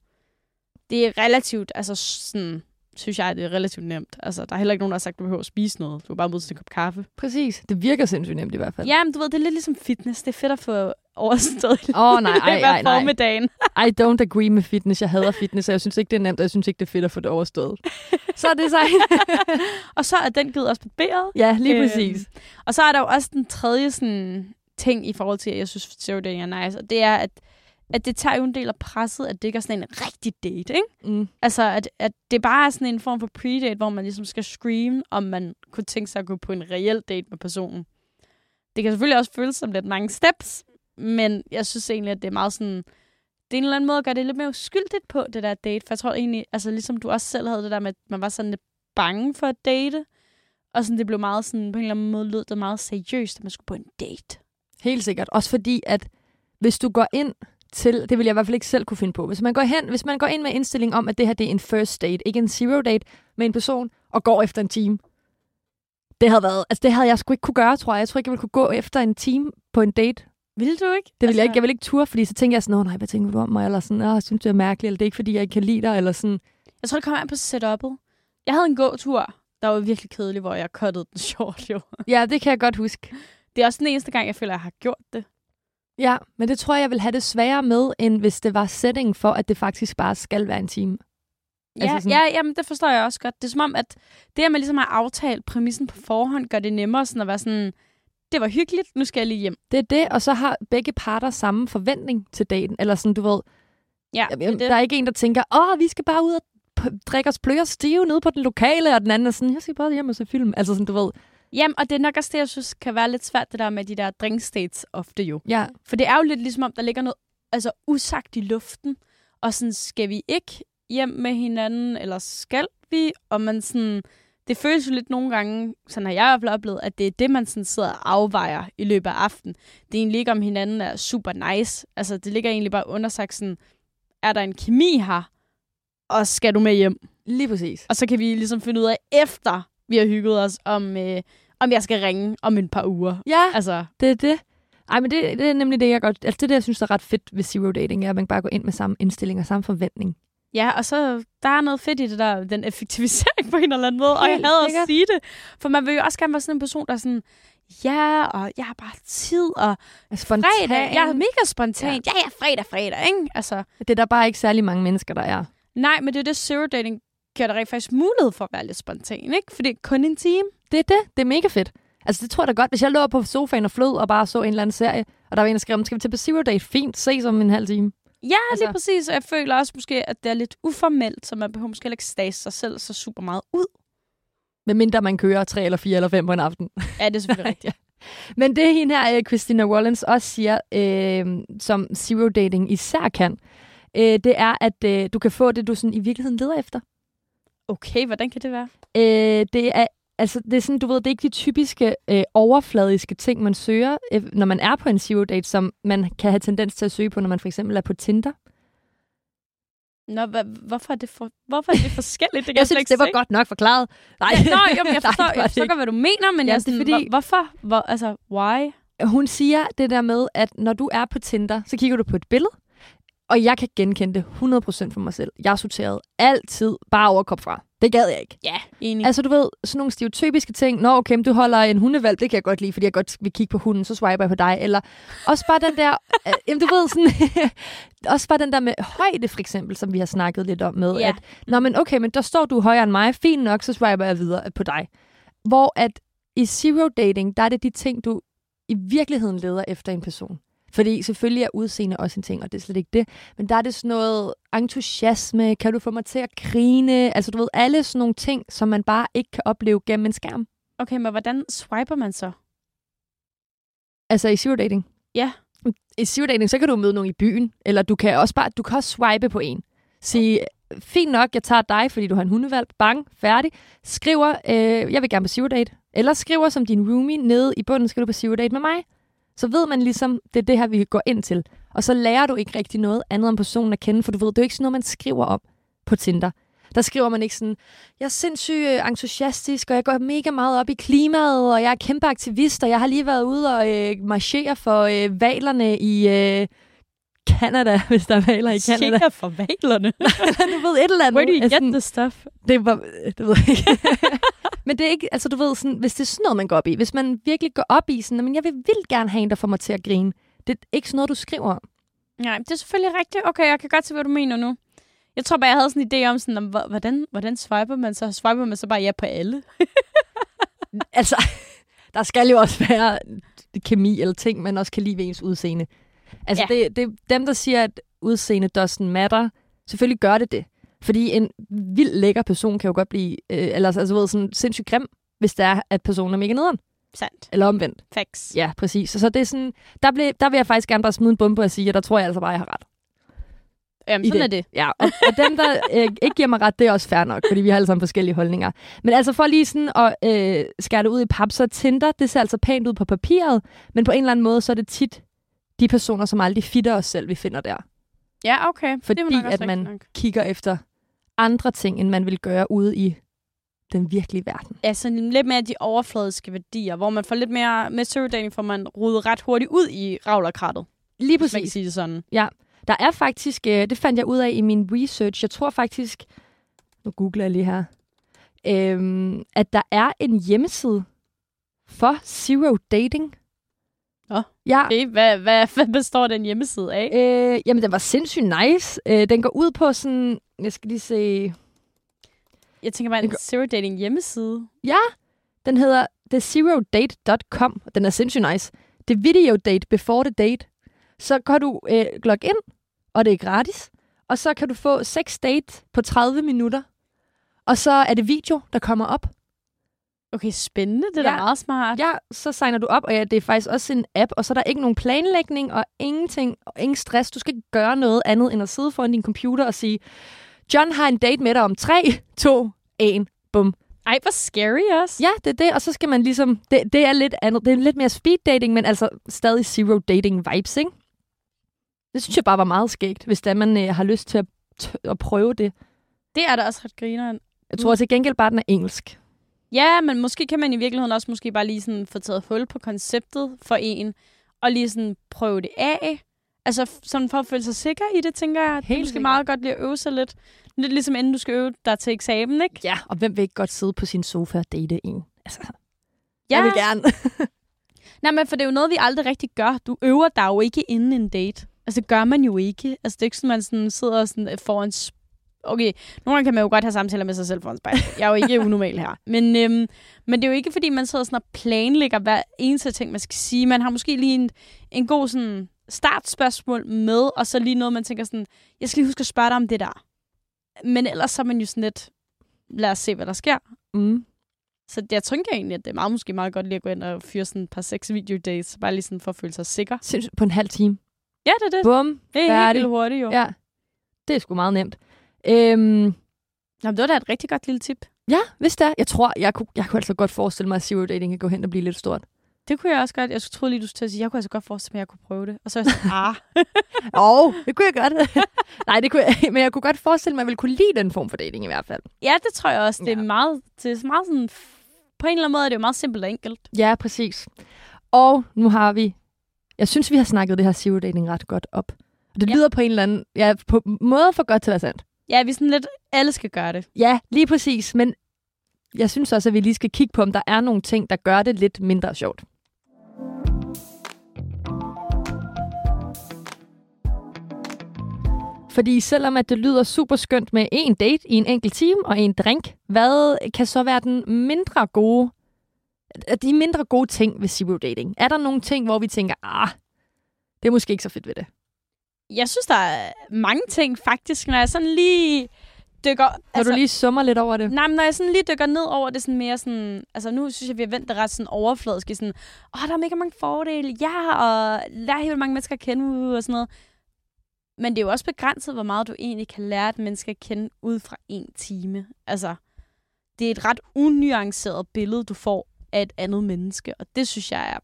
det er relativt, altså sådan, synes jeg, det er relativt nemt. Altså, der er heller ikke nogen, der har sagt, at du behøver at spise noget. Du er bare nødt til en kop kaffe. Præcis. Det virker sindssygt nemt i hvert fald. Ja, men du ved, det er lidt ligesom fitness. Det er fedt at få overstået Åh, oh, nej, *laughs* ej, ej, nej. dagen. *laughs* I don't agree med fitness. Jeg hader fitness, og jeg synes ikke, det er nemt, og jeg synes ikke, det er fedt at få det overstået. så er det så. *laughs* og så er den givet også barberet. Ja, lige øhm, præcis. og så er der jo også den tredje sådan, ting i forhold til, at jeg synes, dating er nice, og det er, at at det tager jo en del af presset, at det ikke er sådan en rigtig date, ikke? Mm. Altså, at, at det bare er sådan en form for pre-date, hvor man ligesom skal scream, om man kunne tænke sig at gå på en reel date med personen. Det kan selvfølgelig også føles som lidt mange steps, men jeg synes egentlig, at det er meget sådan... Det er en eller anden måde at gøre det lidt mere uskyldigt på, det der date. For jeg tror egentlig, altså ligesom du også selv havde det der med, at man var sådan lidt bange for at date. Og sådan, det blev meget sådan, på en eller anden måde lød det meget seriøst, at man skulle på en date. Helt sikkert. Også fordi, at hvis du går ind til, det vil jeg i hvert fald ikke selv kunne finde på. Hvis man går hen, hvis man går ind med indstilling om, at det her det er en first date, ikke en zero date med en person, og går efter en time, det havde været, altså det havde jeg sgu ikke kunne gøre, tror jeg. Jeg tror ikke, jeg ville kunne gå efter en time på en date. Vil du ikke? Det vil altså... jeg ikke. Jeg vil ikke ture, fordi så tænker jeg sådan, nej, hvad tænker du om mig? Eller sådan, jeg synes, det er mærkeligt, eller det er ikke, fordi jeg ikke kan lide dig, eller sådan. Jeg tror, det kommer an på setup'et. Jeg havde en gåtur, der var virkelig kedelig, hvor jeg cuttede den *laughs* short, jo. Ja, det kan jeg godt huske. Det er også den eneste gang, jeg føler, jeg har gjort det. Ja, men det tror jeg, jeg vil have det sværere med, end hvis det var setting for, at det faktisk bare skal være en time. Ja, altså sådan... ja jamen, det forstår jeg også godt. Det er som om, at det, at man ligesom har aftalt præmissen på forhånd, gør det nemmere sådan at være sådan, det var hyggeligt, nu skal jeg lige hjem. Det er det, og så har begge parter samme forventning til daten. Eller sådan, du ved, ja, jamen, det. der er ikke en, der tænker, åh, vi skal bare ud og drikke os pløjer stive nede på den lokale, og den anden er sådan, jeg skal bare hjem og se film. Altså sådan, du ved, Jamen, og det er nok også det, jeg synes kan være lidt svært, det der med de der drink states ofte jo. Ja. For det er jo lidt ligesom om, der ligger noget altså, usagt i luften, og sådan, skal vi ikke hjem med hinanden, eller skal vi? Og man sådan, det føles jo lidt nogle gange, sådan har jeg i hvert fald oplevet, at det er det, man sådan sidder og afvejer i løbet af aftenen. Det er egentlig ikke, om hinanden er super nice. Altså, det ligger egentlig bare undersagt sådan, er der en kemi her, og skal du med hjem? Lige præcis. Og så kan vi ligesom finde ud af efter, vi har hygget os, om, øh, om jeg skal ringe om en par uger. Ja, altså. det er det. Ej, men det, det er nemlig det, jeg godt... Altså, det er det, jeg synes er ret fedt ved zero dating, er, at man bare går ind med samme indstilling og samme forventning. Ja, og så der er noget fedt i det der, den effektivisering på en eller anden måde. Helt og jeg havde at sige det. For man vil jo også gerne være sådan en person, der er sådan, ja, og jeg har bare tid, og spontan. fredag, jeg er mega spontan. Ja, ja, fredag, fredag, ikke? Altså, det er der bare ikke særlig mange mennesker, der er. Nej, men det er det, zero dating giver dig faktisk mulighed for at være lidt spontan, ikke? For det er kun en time. Det er det. Det er mega fedt. Altså, det tror jeg da godt. Hvis jeg lå på sofaen og flød og bare så en eller anden serie, og der var en, der skrev, skal vi til på Zero Date? Fint, ses om en halv time. Ja, altså. lige præcis. Jeg føler også måske, at det er lidt uformelt, så man behøver måske ikke stase sig selv så super meget ud. Medmindre man kører tre eller fire eller fem på en aften. Ja, det er selvfølgelig *laughs* rigtigt. Men det hende her, øh, Christina Wallens, også siger, øh, som zero dating især kan, øh, det er, at øh, du kan få det, du sådan i virkeligheden leder efter. Okay, hvordan kan det være? Øh, det er altså, det er sådan, du ved, det er ikke de typiske øh, overfladiske ting, man søger, øh, når man er på en zero date, som man kan have tendens til at søge på, når man for eksempel er på Tinder. Nå, hva, hvorfor, er det for, hvorfor er det forskelligt? Det kan jeg synes, det var godt nok forklaret. Nej, ja, nå, jo, jeg *laughs* forstår, Nej, jeg forstår godt, hvad du mener, men ja, jeg er sådan, det er fordi, hvorfor? Hvor, altså, why? Hun siger det der med, at når du er på Tinder, så kigger du på et billede, og jeg kan genkende det 100% for mig selv. Jeg sorterede altid bare overkop fra. Det gad jeg ikke. Ja, enig. Altså, du ved, sådan nogle stereotypiske ting. Nå, okay, du holder en hundevalg, det kan jeg godt lide, fordi jeg godt vil kigge på hunden, så swiper jeg på dig. Eller også bare den der, *laughs* øh, jamen, du ved, sådan, *laughs* også bare den der med højde, for eksempel, som vi har snakket lidt om med, ja. at, nå, men okay, men der står du højere end mig, fint nok, så swiper jeg videre på dig. Hvor at i zero dating, der er det de ting, du i virkeligheden leder efter en person. Fordi selvfølgelig er udseende også en ting, og det er slet ikke det. Men der er det sådan noget entusiasme, kan du få mig til at grine? Altså du ved, alle sådan nogle ting, som man bare ikke kan opleve gennem en skærm. Okay, men hvordan swiper man så? Altså i zero dating? Ja. I zero dating, så kan du møde nogen i byen, eller du kan også bare, du kan også swipe på en. Sige, fint nok, jeg tager dig, fordi du har en hundevalg. Bang, færdig. Skriver, øh, jeg vil gerne på zero date. Eller skriver som din roomie nede i bunden, skal du på zero date med mig så ved man ligesom, det er det her, vi går ind til. Og så lærer du ikke rigtig noget andet om personen at kende, for du ved, det er jo ikke sådan noget, man skriver om på Tinder. Der skriver man ikke sådan, jeg er sindssygt øh, entusiastisk, og jeg går mega meget op i klimaet, og jeg er kæmpe aktivist, og jeg har lige været ude og øh, marchere for øh, valerne i øh, Canada, *laughs* hvis der er valer i Canada. Marchere for valerne? *laughs* du ved, et eller andet. Where do you get the stuff? Det var, det ved jeg ikke. *laughs* Men det er ikke, altså du ved, sådan, hvis det er sådan noget, man går op i, hvis man virkelig går op i sådan, men jeg vil vildt gerne have en, der får mig til at grine. Det er ikke sådan noget, du skriver om. Nej, det er selvfølgelig rigtigt. Okay, jeg kan godt se, hvad du mener nu. Jeg tror bare, jeg havde sådan en idé om, sådan, hvordan, hvordan swiper man så? Swiper man så bare ja på alle? altså, der skal jo også være kemi eller ting, man også kan lide ved ens udseende. Altså, ja. det, det, dem, der siger, at udseende doesn't matter, selvfølgelig gør det det. Fordi en vild lækker person kan jo godt blive, øh, eller altså, ved, sådan sindssygt grim, hvis det er, at personen er mega nederen. Sandt. Eller omvendt. Facts. Ja, præcis. Så, så det er sådan, der, blev, der vil jeg faktisk gerne bare smide en bombe og sige, at der tror jeg altså bare, jeg har ret. Jamen, sådan det. er det. Ja, og, og dem, der øh, ikke giver mig ret, det er også fair nok, fordi vi har alle sammen forskellige holdninger. Men altså for lige sådan at øh, skære det ud i pap, så Tinder, det ser altså pænt ud på papiret, men på en eller anden måde, så er det tit de personer, som aldrig fitter os selv, vi finder der. Ja, okay. Fordi det at man nok. kigger efter andre ting, end man vil gøre ude i den virkelige verden. Altså lidt mere de overfladiske værdier, hvor man får lidt mere med surdating, får man rodet ret hurtigt ud i ravlerkrattet. Lige præcis. Man kan sige det sådan. Ja. Der er faktisk, øh, det fandt jeg ud af i min research, jeg tror faktisk, nu googler jeg lige her, øhm, at der er en hjemmeside for zero dating. Nå, ja. okay. Hvad, hvad, *laughs* hvad består den hjemmeside af? Øh, jamen, den var sindssygt nice. Øh, den går ud på sådan... Jeg skal lige se... Jeg tænker bare en går... zero dating hjemmeside. Ja, den hedder thezerodate.com. Den er sindssygt nice. Det er video date before the date. Så kan du øh, logge ind, og det er gratis. Og så kan du få seks date på 30 minutter. Og så er det video, der kommer op. Okay, spændende. Det er ja. da meget smart. Ja, så signer du op, og ja, det er faktisk også en app, og så er der ikke nogen planlægning og ingenting, og ingen stress. Du skal ikke gøre noget andet, end at sidde foran din computer og sige, John har en date med dig om 3, 2, 1, bum. Ej, hvor scary også. Ja, det er det, og så skal man ligesom, det, det er lidt andet, det er lidt mere speed dating, men altså stadig zero dating vibes, ikke? Det synes jeg bare var meget skægt, hvis der man øh, har lyst til at, at prøve det. Det er da også ret grineren. Jeg tror til gengæld bare, den er engelsk. Ja, men måske kan man i virkeligheden også måske bare lige sådan få taget hul på konceptet for en, og lige sådan prøve det af. Altså sådan for at føle sig sikker i det, tænker jeg. Helt det er måske meget godt lige at øve sig lidt. Lidt ligesom inden du skal øve dig til eksamen, ikke? Ja, og hvem vil ikke godt sidde på sin sofa og date en? Altså, ja. jeg vil gerne. *laughs* Nej, men for det er jo noget, vi aldrig rigtig gør. Du øver dig jo ikke inden en date. Altså, det gør man jo ikke. Altså, det er ikke sådan, man sådan sidder sådan foran okay, nogle gange kan man jo godt have samtaler med sig selv foran spejl. Jeg er jo ikke *laughs* unormal her. Men, øhm, men det er jo ikke, fordi man sidder sådan og planlægger hver eneste ting, man skal sige. Man har måske lige en, en god sådan, startspørgsmål med, og så lige noget, man tænker sådan, jeg skal lige huske at spørge dig om det der. Men ellers så er man jo sådan lidt, lad os se, hvad der sker. Mm. Så jeg tænker egentlig, at det er meget, måske meget godt lige at gå ind og fyre sådan et par sex video dates, bare lige sådan for at føle sig sikker. På en halv time. Ja, det er det. Bum, Det er helt hurtigt, jo. Ja, det er sgu meget nemt. Øhm, Jamen, det var da et rigtig godt lille tip. ja, hvis det er. Jeg tror, jeg kunne, jeg kunne altså godt forestille mig, at zero dating kan gå hen og blive lidt stort. Det kunne jeg også godt. Jeg troede lige, du skulle til at sige, jeg kunne altså godt forestille mig, at jeg kunne prøve det. Og så er jeg sådan, ah. *laughs* Åh, oh, det kunne jeg godt. *laughs* Nej, det kunne jeg, men jeg kunne godt forestille mig, at jeg ville kunne lide den form for dating i hvert fald. Ja, det tror jeg også. Det er Ja. meget, det er meget sådan, på en eller anden måde er det jo meget simpelt og enkelt. Ja, præcis. Og nu har vi, jeg synes, vi har snakket det her zero dating ret godt op. Og det ja. lyder på en eller anden, ja, på måde for godt til at være sandt. Ja, vi sådan lidt, alle skal gøre det. Ja, lige præcis. Men jeg synes også, at vi lige skal kigge på, om der er nogle ting, der gør det lidt mindre sjovt. Fordi selvom at det lyder super skønt med en date i en enkelt time og en drink, hvad kan så være den mindre gode, de mindre gode ting ved zero dating? Er der nogle ting, hvor vi tænker, ah, det er måske ikke så fedt ved det? Jeg synes, der er mange ting faktisk, når jeg sådan lige dykker... Når altså, du lige summer lidt over det. Nej, men når jeg sådan lige dykker ned over det, sådan mere sådan... Altså, nu synes jeg, vi har vendt det ret sådan overfladisk. i Sådan, åh, der er mega mange fordele. Ja, og lærer helt mange mennesker at kende og sådan noget. Men det er jo også begrænset, hvor meget du egentlig kan lære et menneske at kende ud fra en time. Altså, det er et ret unuanceret billede, du får af et andet menneske. Og det synes jeg er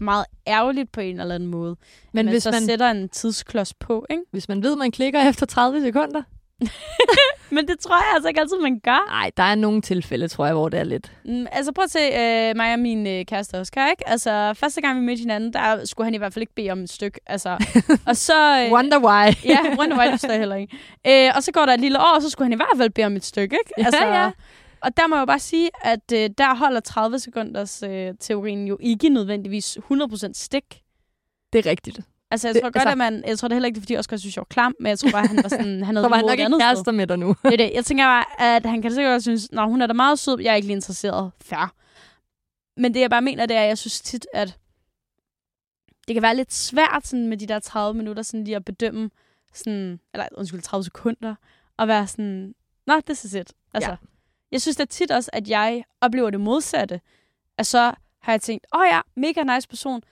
meget ærgerligt på en eller anden måde. Men man hvis så man, sætter en tidsklods på, ikke? hvis man ved, at man klikker efter 30 sekunder, *laughs* Men det tror jeg altså ikke altid, man gør. Nej, der er nogle tilfælde, tror jeg, hvor det er lidt. Mm, altså prøv at se, øh, mig og min øh, kæreste Oscar, ikke? Altså, første gang vi mødte hinanden, der skulle han i hvert fald ikke bede om et stykke. Altså, *laughs* og så... Øh, Wonder why. *laughs* ja, wonder why, det står jeg heller ikke. Øh, og så går der et lille år, og så skulle han i hvert fald bede om et stykke, ikke? Altså, Ja, ja. Og der må jeg jo bare sige, at øh, der holder 30 sekunders øh, teorien jo ikke nødvendigvis 100% stik. Det er rigtigt. Altså, jeg Det- tror godt, altså- at man... Jeg tror det heller ikke, det er, fordi Oscar synes, jeg var klam, men jeg tror bare, han var sådan... Han *laughs* Så havde var han nok ikke kærester med dig nu. Det er det. Jeg tænker bare, at han kan sikkert synes, at hun er da meget sød, jeg er ikke lige interesseret. Fair. Men det, jeg bare mener, det er, at jeg synes tit, at det kan være lidt svært sådan, med de der 30 minutter sådan lige at bedømme, sådan, eller undskyld, 30 sekunder, og være sådan, nå, det er it. Altså, Ja. Jeg synes da tit også, at jeg oplever det modsatte. At så har jeg tænkt, åh oh ja, mega nice person.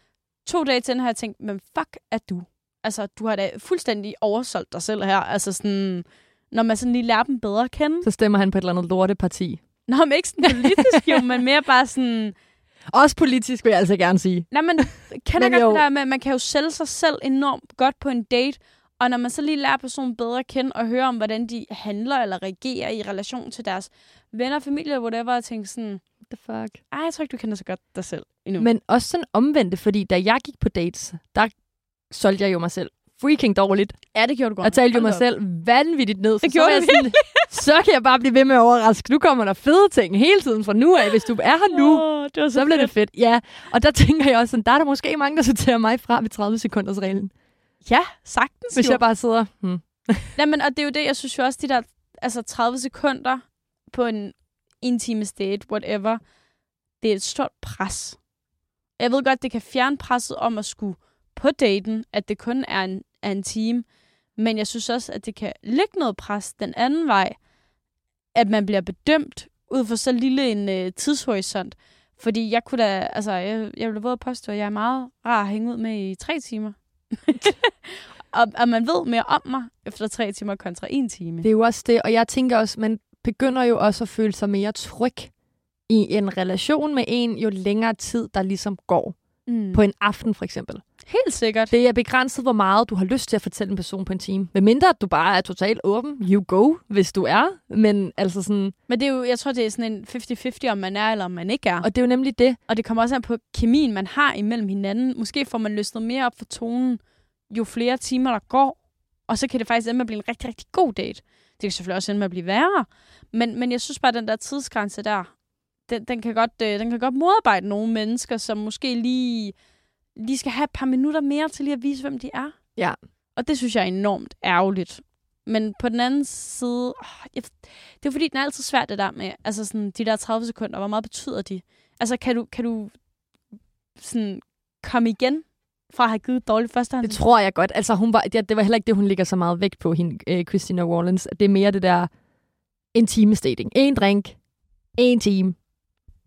To dage til har jeg tænkt, men fuck er du? Altså, du har da fuldstændig oversolgt dig selv her. Altså sådan, når man sådan lige lærer dem bedre at kende. Så stemmer han på et eller andet lorteparti. *laughs* Nå, men ikke sådan politisk jo, men mere bare sådan... Også politisk vil jeg altså gerne sige. Nej, men *laughs* kender Men godt det der med, at man kan jo sælge sig selv enormt godt på en date, og når man så lige lærer personen bedre at kende og høre om, hvordan de handler eller reagerer i relation til deres venner, familie, whatever, og tænke sådan, What the fuck? ej, jeg tror ikke, du kender så godt dig selv endnu. Men også sådan omvendt, fordi da jeg gik på dates, der solgte jeg jo mig selv freaking dårligt. ja, det gjorde du godt. Jeg talte jo mig op. selv vanvittigt ned. Det så gjorde du jeg sådan, så kan jeg bare blive ved med at overraske. Nu kommer der fede ting hele tiden fra nu af. Hvis du er her nu, Åh, det var så, så bliver det fedt. fedt. Ja, og der tænker jeg også sådan, der er der måske mange, der sorterer mig fra ved 30 sekunders reglen. Ja, sagtens Hvis jo. jeg bare sidder, hmm. *laughs* Jamen, og det er jo det, jeg synes jo også, de der altså 30 sekunder på en en times date, whatever, det er et stort pres. Jeg ved godt, det kan fjerne presset om at skulle på daten, at det kun er en, er en time, men jeg synes også, at det kan lægge noget pres den anden vej, at man bliver bedømt ud fra så lille en øh, tidshorisont. Fordi jeg kunne da, altså, jeg, jeg vil da både påstå, at jeg er meget rar at hænge ud med i tre timer. *laughs* og, og man ved mere om mig efter tre timer kontra en time. Det er jo også det, og jeg tænker også, man begynder jo også at føle sig mere tryg i en relation med en, jo længere tid, der ligesom går. Mm. På en aften for eksempel. Helt sikkert. Det er begrænset, hvor meget du har lyst til at fortælle en person på en time. Med mindre, at du bare er totalt åben. You go, hvis du er. Men altså sådan... Men det er jo, jeg tror, det er sådan en 50-50, om man er eller om man ikke er. Og det er jo nemlig det. Og det kommer også an på kemien, man har imellem hinanden. Måske får man løsnet mere op for tonen, jo flere timer der går. Og så kan det faktisk ende med at blive en rigtig, rigtig god date. Det kan selvfølgelig også ende med at blive værre. Men, men jeg synes bare, at den der tidsgrænse der, den, den, kan godt, øh, den kan godt modarbejde nogle mennesker, som måske lige, lige skal have et par minutter mere til lige at vise, hvem de er. Ja. Og det synes jeg er enormt ærgerligt. Men på den anden side, åh, jeg, det er fordi, den er altid svært det der med, altså sådan, de der 30 sekunder, hvor meget betyder de? Altså, kan du, kan du sådan komme igen fra at have givet dårligt førstehånd? Det tror jeg godt. Altså, hun var, det, det var heller ikke det, hun ligger så meget vægt på, hende, øh, Christina Wallens. Det er mere det der en time dating. En drink. En time.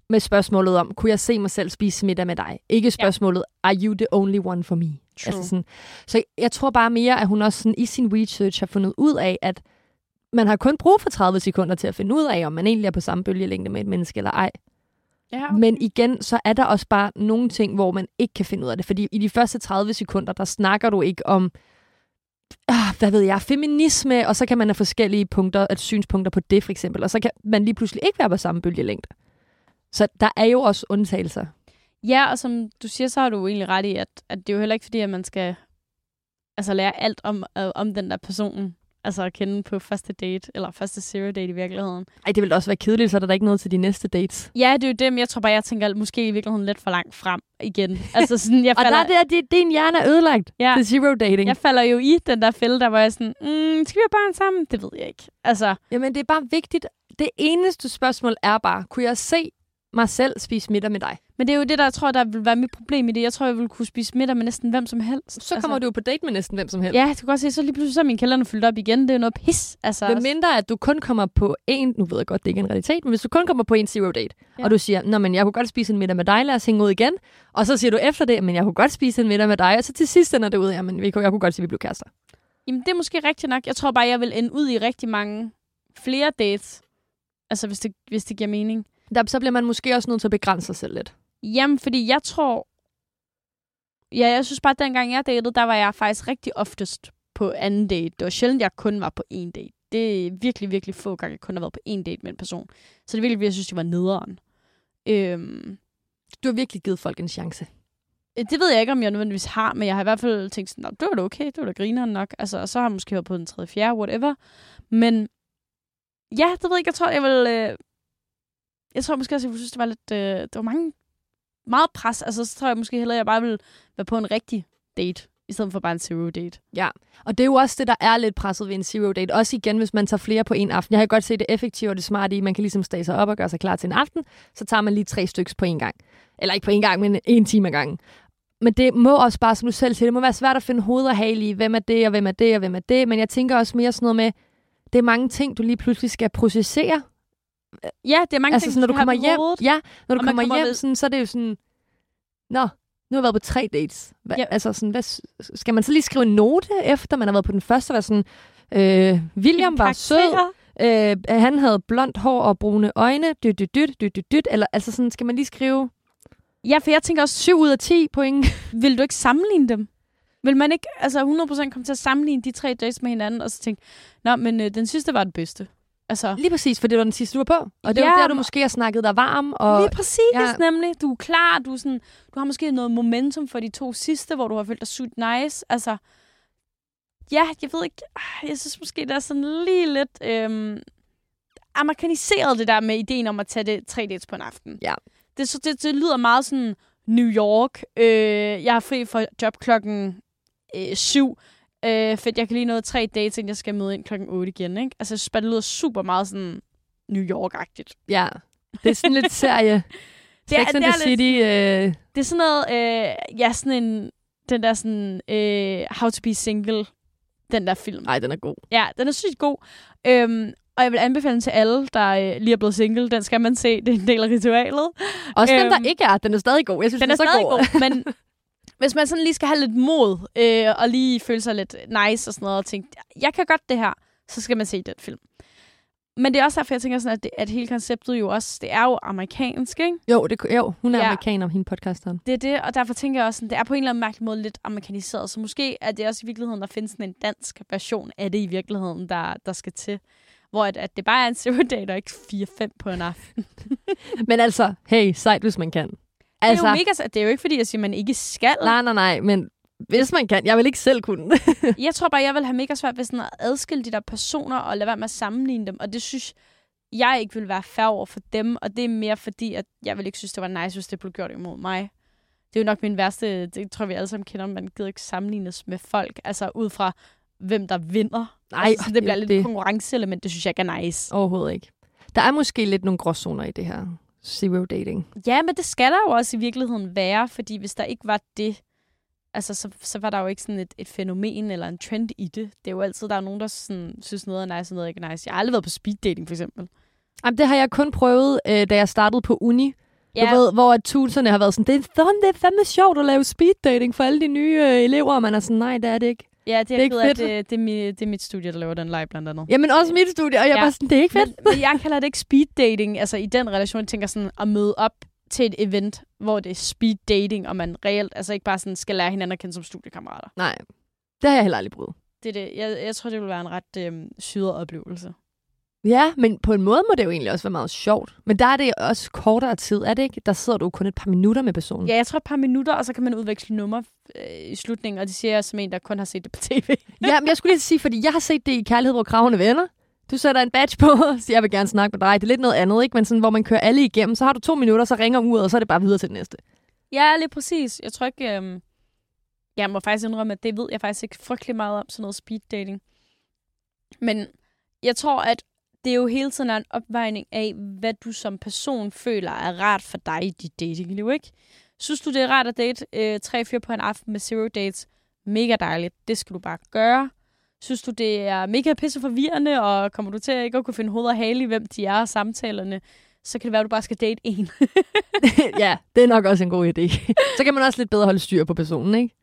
Med spørgsmålet om, kunne jeg se mig selv spise middag med dig? Ikke spørgsmålet, ja. are you the only one for me? True. Altså sådan, så jeg tror bare mere, at hun også sådan, i sin research har fundet ud af, at man har kun brug for 30 sekunder til at finde ud af, om man egentlig er på samme bølgelængde med et menneske eller ej. Ja, Okay. Men igen, så er der også bare nogle ting, hvor man ikke kan finde ud af det. Fordi i de første 30 sekunder, der snakker du ikke om, ah, hvad ved jeg, feminisme, og så kan man have forskellige punkter, at synspunkter på det for eksempel, og så kan man lige pludselig ikke være på samme bølgelængde. Så der er jo også undtagelser. Ja, og som du siger, så har du egentlig ret i, at, at det er jo heller ikke fordi, at man skal altså, lære alt om, øh, om den der person. Altså at kende på første date, eller første zero date i virkeligheden. Ej, det vil også være kedeligt, så er der ikke noget til de næste dates. Ja, det er jo det, men jeg tror bare, jeg tænker måske i virkeligheden lidt for langt frem igen. Altså sådan, jeg *laughs* Og falder, der er det, at din hjerne er ødelagt Ja. til zero dating. jeg falder jo i den der fælde, der var jeg sådan, mm, skal vi have børn sammen? Det ved jeg ikke. Altså, Jamen, det er bare vigtigt. Det eneste spørgsmål er bare, kunne jeg se mig selv spise middag med dig? men det er jo det, der jeg tror, der vil være mit problem i det. Jeg tror, jeg vil kunne spise middag med næsten hvem som helst. Så kommer altså, du jo på date med næsten hvem som helst. Ja, du kan godt se, så lige pludselig så er min kalender fyldt op igen. Det er jo noget pis. Altså, Med mindre, at du kun kommer på en, nu ved jeg godt, det ikke er en realitet, men hvis du kun kommer på en zero date, Ja. og du siger, Nå, men jeg kunne godt spise en middag med dig, lad os hænge ud igen, og så siger du efter det, men jeg kunne godt spise en middag med dig, og så til sidst ender det ud, jamen, jeg kunne godt sige, at vi blev kærester. Jamen, det er måske rigtigt nok. Jeg tror bare, jeg vil ende ud i rigtig mange flere dates. Altså, hvis det, hvis det giver mening. Der, så bliver man måske også nødt til at begrænse sig selv lidt. Jamen, fordi jeg tror... Ja, jeg synes bare, at dengang jeg datede, der var jeg faktisk rigtig oftest på anden date. Det var sjældent, jeg kun var på en date. Det er virkelig, virkelig få gange, jeg kun har været på en date med en person. Så det er virkelig, jeg synes, det var nederen. Øhm, Du har virkelig givet folk en chance. det ved jeg ikke, om jeg nødvendigvis har, men jeg har i hvert fald tænkt sådan, "Nå, det var da okay, det var da grineren nok. Altså, og så har jeg måske været på den tredje, fjerde, whatever. Men ja, det ved jeg ikke, jeg tror, jeg vil... Øh, jeg tror måske også, jeg synes, det var lidt... Øh, der var mange... Meget pres. Altså, så tror jeg måske hellere, at jeg bare vil være på en rigtig date, i stedet for bare en zero date. Ja, og det er jo også det, der er lidt presset ved en zero date. Også igen, hvis man tager flere på en aften. Jeg har godt set det effektive og det smarte i, man kan ligesom stage sig op og gøre sig klar til en aften. Så tager man lige tre stykker på en gang. Eller ikke på en gang, men en time ad gangen. Men det må også bare, som du selv siger, det må være svært at finde hoved og hale i, hvem er det, og hvem er det, og hvem er det. Men jeg tænker også mere sådan noget med, det er mange ting, du lige pludselig skal processere. Ja, det er mange altså, ting, sådan, når du kommer hjem, ja, når du kommer kommer hjem, ved- sådan, så er det jo sådan, nå, nu har jeg været på tre dates. Hva, Ja. Altså sådan, hvad, skal man så lige skrive en note, efter man har været på den første, og sådan, øh, William var sød, øh, han havde blondt hår og brune øjne, dyt, dyt, dyt, dyt, dyt, dyt, eller altså sådan, skal man lige skrive Ja, for jeg tænker også, 7 ud af 10 point? *laughs* vil du ikke sammenligne dem? Vil man ikke altså 100% komme til at sammenligne de tre dates med hinanden, og så tænke, nå, men øh, den sidste var den bedste. Altså, Lige præcis, for det var den sidste, du var på. Og det var Ja, der, du måske har snakket dig varm. Og, Lige præcis, ja. nemlig. Du er klar, du, er sådan, du har måske noget momentum for de to sidste, hvor du har følt dig sygt nice. Altså, ja, jeg ved ikke, jeg synes måske, det er sådan lige lidt øhm, amerikaniseret, det der med ideen om at tage det tre dates på en aften. Ja. Det, så- det, det lyder meget sådan New York. Øh, jeg er fri for job klokken øh, syv. Øh, fedt, jeg kan lige nå tre dates, inden jeg skal møde ind klokken 8 igen. Ikke? Altså, jeg synes bare, det lyder super meget sådan New York-agtigt. ja, det er sådan lidt serie. *laughs* Det er- Sex and det er the lidt City. Øh, Det er sådan noget, øh, ja, sådan en, den der sådan, øh, How to be single, den der film. nej, den er god. Ja, den er sygt god. Øhm, og jeg vil anbefale den til alle, der øh, lige er blevet single. Den skal man se. Det er en del af ritualet. Også den, Øhm, der ikke er, den er stadig god. Jeg synes, Den er så stadig god. god, men *laughs* hvis man sådan lige skal have lidt mod, øh, og lige føle sig lidt nice og sådan noget, og tænke, jeg kan godt det her, så skal man se den film. Men det er også derfor, jeg tænker sådan, at, det, at hele konceptet jo også, det er jo amerikansk, ikke? Jo, det, jo hun er Ja. amerikaner, hende podcasteren. Det er det, og derfor tænker jeg også, sådan, det er på en eller anden mærkelig måde lidt amerikaniseret, så måske er det også i virkeligheden, der findes en dansk version af det i virkeligheden, der, der skal til. Hvor at, at det bare er en zero date, og ikke 4-5 på en aften. *laughs* Men altså, hey, sejt, hvis man kan. Altså, Altså, det, er jo mega, det er jo ikke, fordi jeg siger, at man ikke skal. nej, nej, nej, men hvis man kan. Jeg vil ikke selv kunne. *laughs* Jeg tror bare, jeg vil have mega svært ved sådan at adskille de der personer og lade være med at sammenligne dem. Og det synes jeg ikke vil være fair over for dem. Og det er mere fordi, at jeg vil ikke synes, det var nice, hvis det blev gjort imod mig. Det er jo nok min værste, det tror vi alle sammen kender, man gider ikke sammenlignes med folk. Altså ud fra, hvem der vinder. Nej, altså, så det det er bliver jo lidt det. et konkurrenceelement, det synes jeg ikke er nice. Overhovedet ikke. Der er måske lidt nogle gråzoner i det her zero dating. Ja, men det skal der jo også i virkeligheden være, fordi hvis der ikke var det, altså, så, så var der jo ikke sådan et, et fænomen eller en trend i det. Det er jo altid, der er nogen, der sådan, synes noget er nice og noget ikke er nice. Jeg har aldrig været på speed dating, for eksempel. Jamen, det har jeg kun prøvet, øh, da jeg startede på uni. Ja. Du ved, hvor at tutorne har været sådan, det er, fandme, det er fandme sjovt at lave speed dating for alle de nye øh, elever, og man er sådan, nej, det er det ikke. Ja, det er, det er ikke fedt. At det, det, er mit, det er mit studie, der laver den live blandt andet. Jamen også mit studie, og jeg ja. bare sådan, det er ikke fedt. Men, men jeg kalder det ikke speed dating, altså i den relation, jeg tænker sådan at møde op til et event, hvor det er speed dating, og man reelt altså ikke bare sådan skal lære hinanden at kende som studiekammerater. Nej, det har jeg heller aldrig prøvet. Det er det. Jeg, jeg tror, det vil være en ret øh, syret oplevelse. Ja, men på en måde må det jo egentlig også være meget sjovt. Men der er det også kortere tid, er det ikke? Der sidder du kun et par minutter med personen. Ja, jeg tror et par minutter, og så kan man udveksle nummer øh, i slutningen, og det siger jeg som en, der kun har set det på tv. *laughs* ja, men jeg skulle lige sige, fordi jeg har set det i Kærlighed, hvor kravene venner. Du sætter en badge på, *laughs* så jeg vil gerne snakke med dig. Det er lidt noget andet, ikke? Men sådan, hvor man kører alle igennem, så har du to minutter, så ringer uret, og så er det bare videre til det næste. Ja, lige præcis. Jeg tror ikke... Øh... Jeg må faktisk indrømme, at det ved jeg faktisk ikke frygtelig meget om, sådan noget speed dating. Men jeg tror, at det er jo hele tiden en opvejning af, hvad du som person føler er rart for dig i dit datingliv, ikke? Synes du, det er rart at date øh, tre fyre på en aften med zero dates? Mega dejligt. Det skal du bare gøre. Synes du, det er mega pisse forvirrende, og kommer du til at ikke at kunne finde hoved og hale i, hvem de er og samtalerne, så kan det være, at du bare skal date en. *laughs* ja, det er nok også en god idé. så kan man også lidt bedre holde styr på personen, ikke?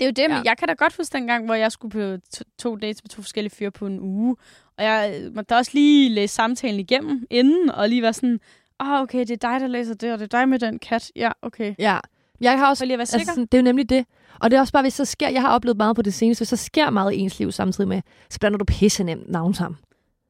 Det er jo det, ja. men jeg kan da godt huske dengang, hvor jeg skulle på to dates med to forskellige fyre på en uge. Og jeg måtte også lige læse samtalen igennem inden, og lige være sådan, åh, oh, okay, det er dig, der læser det, og det er dig med den kat. Ja, okay. Ja, jeg har også... lige være sikker. Altså, det er jo nemlig det. Og det er også bare, hvis så sker, jeg har oplevet meget på det seneste, hvis så sker meget i ens liv samtidig med, så blander du pisse nemt navn sammen.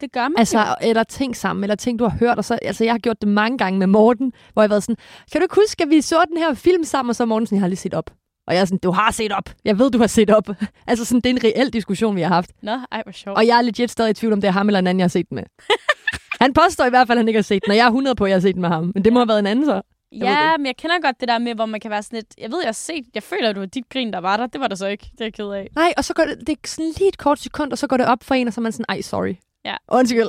Det gør man Altså, jo. eller ting sammen, eller ting, du har hørt. Og så, altså, jeg har gjort det mange gange med Morten, hvor jeg har været sådan, kan du ikke huske, at vi så den her film sammen, og så Morten sådan, jeg har lige set op. Og jeg er sådan, du har set op. Jeg ved, du har set op. *laughs* altså sådan, det er en reel diskussion, vi har haft. Nå, ej, hvor sjovt. Og jeg er legit stadig i tvivl om, det er ham eller en anden, jeg har set den med. *laughs* han påstår i hvert fald, at han ikke har set den, og jeg er 100 på, at jeg har set den med ham. Men det må have været en anden så. Jeg ja, men jeg kender godt det der med, hvor man kan være sådan lidt... Jeg ved, jeg har set... Jeg føler, at du var dit grin, der var der. Det var der så ikke. Det er jeg ked af. Nej, og så går det... Det er sådan lige et kort sekund, og så går det op for en, og så er man sådan, ej, sorry. Ja. Undskyld.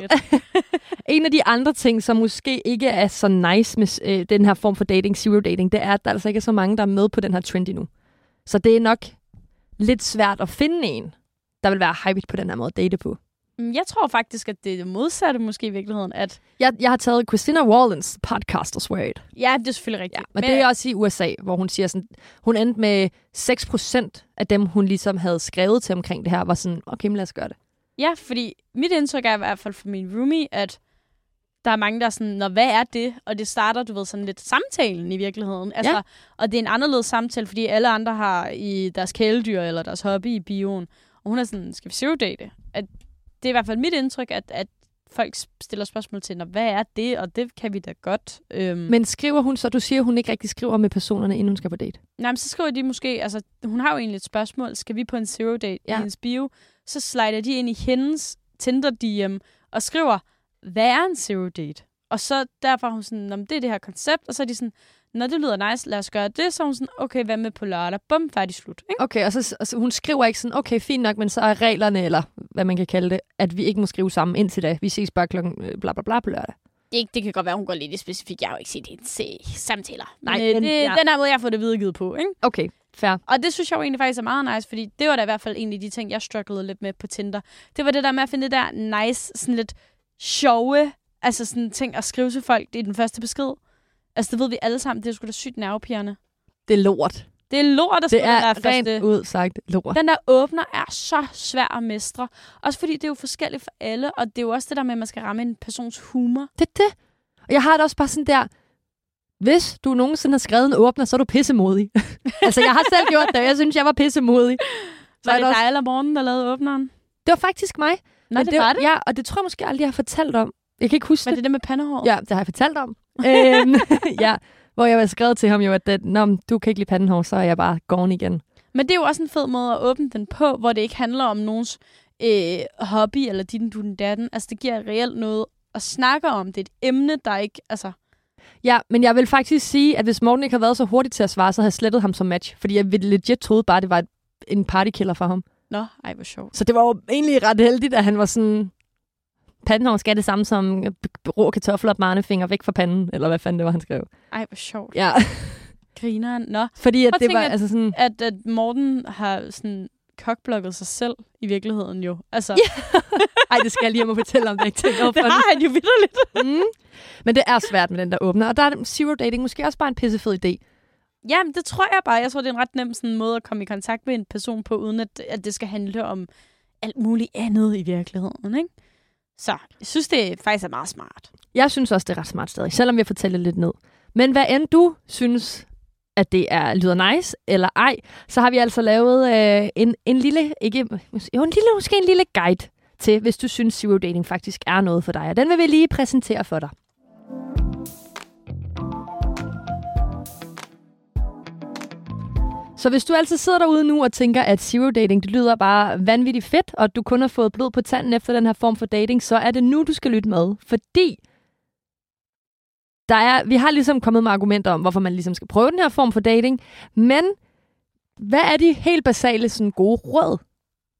*laughs* en af de andre ting, som måske ikke er så nice med øh, den her form for dating, zero dating, det er, at der altså ikke er så mange, der er med på den her trend endnu. Så det er nok lidt svært at finde en, der vil være hyped på den her måde at date på. Mm, jeg tror faktisk, at det er det modsatte måske i virkeligheden. At jeg, jeg har taget Christina Wallens podcast og swear it. Ja, det er selvfølgelig rigtigt. Ja, men, men det er også i USA, hvor hun siger sådan, hun endte med 6% af dem, hun ligesom havde skrevet til omkring det her, var sådan, okay, men lad os gøre det. Ja, fordi mit indtryk er i hvert fald for min roomie, at der er mange, der er sådan, Nå, hvad er det? Og det starter, du ved, sådan lidt samtalen i virkeligheden. Altså, ja. Og det er en anderledes samtale, fordi alle andre har i deres kæledyr eller deres hobby i bioen. Og hun er sådan, skal vi zero date? At det er i hvert fald mit indtryk, at, at folk stiller spørgsmål til, hvad er det? Og det kan vi da godt. Øhm. Men skriver hun så, du siger, hun ikke rigtig skriver med personerne, inden hun skal på date? Nej, men så skriver de måske, altså hun har jo egentlig et spørgsmål, skal vi på en zero date ja. i hendes bio? Så slider de ind i hendes Tinder DM og skriver, hvad er en zero date? Og så derfor er hun sådan, det er det her koncept, og så er de sådan, når det lyder nice, lad os gøre det. Så er hun sådan, okay, hvad med på lørdag? Bum, færdig slut. Ikke? Okay, og så, altså, hun skriver ikke sådan, okay, fint nok, men så er reglerne, eller hvad man kan kalde det, at vi ikke må skrive sammen indtil da. Vi ses bare klokken øh, bla bla bla på lørdag. Det, det kan godt være, hun går lidt i specifikt. Jeg har jo ikke set hendes samtaler. Nej, men, men det, ja. den her måde, jeg har fået det videregivet på. Ikke? Okay, fair. Og det synes jeg jo egentlig faktisk er meget nice, fordi det var da i hvert fald en af de ting, jeg strugglede lidt med på Tinder. Det var det der med at finde det der nice, sådan lidt sjove altså sådan ting at skrive til folk i den første besked. Altså, det ved vi alle sammen, det er sgu da sygt nervepirrende. Det er lort. Det er lort at Det er der rent første. ud sagt lort. Den der åbner er så svær at mestre. Også fordi det er jo forskelligt for alle, og det er jo også det der med, at man skal ramme en persons humor. Det er det. Og jeg har det også bare sådan der, hvis du nogensinde har skrevet en åbner, så er du pissemodig. *laughs* altså, jeg har selv gjort det, og jeg synes, jeg var pissemodig. Så var det dig eller morgen, der lavede åbneren? Det var faktisk mig. Nå, det, det var det? Ja, og det tror jeg måske aldrig, jeg har fortalt om. Jeg kan ikke huske Var det. det det med pandehår? Ja, det har jeg fortalt om. øhm, *laughs* ja, hvor jeg var skrevet til ham jo, at det, Nå, du kan ikke lide pandehår, så er jeg bare gone igen. Men det er jo også en fed måde at åbne den på, hvor det ikke handler om nogens øh, hobby eller din, du, den, datten. Altså, det giver reelt noget at snakke om. Det er et emne, der ikke... Altså... Ja, men jeg vil faktisk sige, at hvis Morten ikke havde været så hurtig til at svare, så havde jeg slettet ham som match. Fordi jeg legit troede bare, det var et, en partykiller for ham. Nå, ej, hvor sjovt. Så det var jo egentlig ret heldigt, at han var sådan, Pandehår skal det samme som øh, rå kartofler og barnefinger væk fra panden, eller hvad fanden det var, han skrev. Ej, hvor sjovt. Ja. *laughs* Grineren. Nå. Fordi at det var at, altså sådan... At, at Morten har sådan kokblokket sig selv i virkeligheden jo. Altså, Ja. *laughs* Ej, det skal jeg lige have mig fortælle om, det ikke tænker over *laughs* det har han jo vidderligt. Mm. Men det er svært med den der åbner, og der er zero dating måske også bare en pissefed idé. Jamen, det tror jeg bare. Jeg tror, det er en ret nem sådan, måde at komme i kontakt med en person på, uden at, at det skal handle om alt muligt andet i virkeligheden, ikke? Så jeg synes, det faktisk er meget smart. Jeg synes også, det er ret smart stadig, selvom vi fortæller lidt ned. Men hvad end du synes, at det er lyder nice eller ej, så har vi altså lavet øh, en, en lille, ikke, jo, en lille, måske en lille guide til, hvis du synes, zero dating faktisk er noget for dig. Og den vil vi lige præsentere for dig. Så hvis du altid sidder derude nu og tænker, at zero dating det lyder bare vanvittigt fedt, og du kun har fået blod på tanden efter den her form for dating, så er det nu, du skal lytte med. Fordi der er, vi har ligesom kommet med argumenter om, hvorfor man ligesom skal prøve den her form for dating. Men hvad er de helt basale sådan gode råd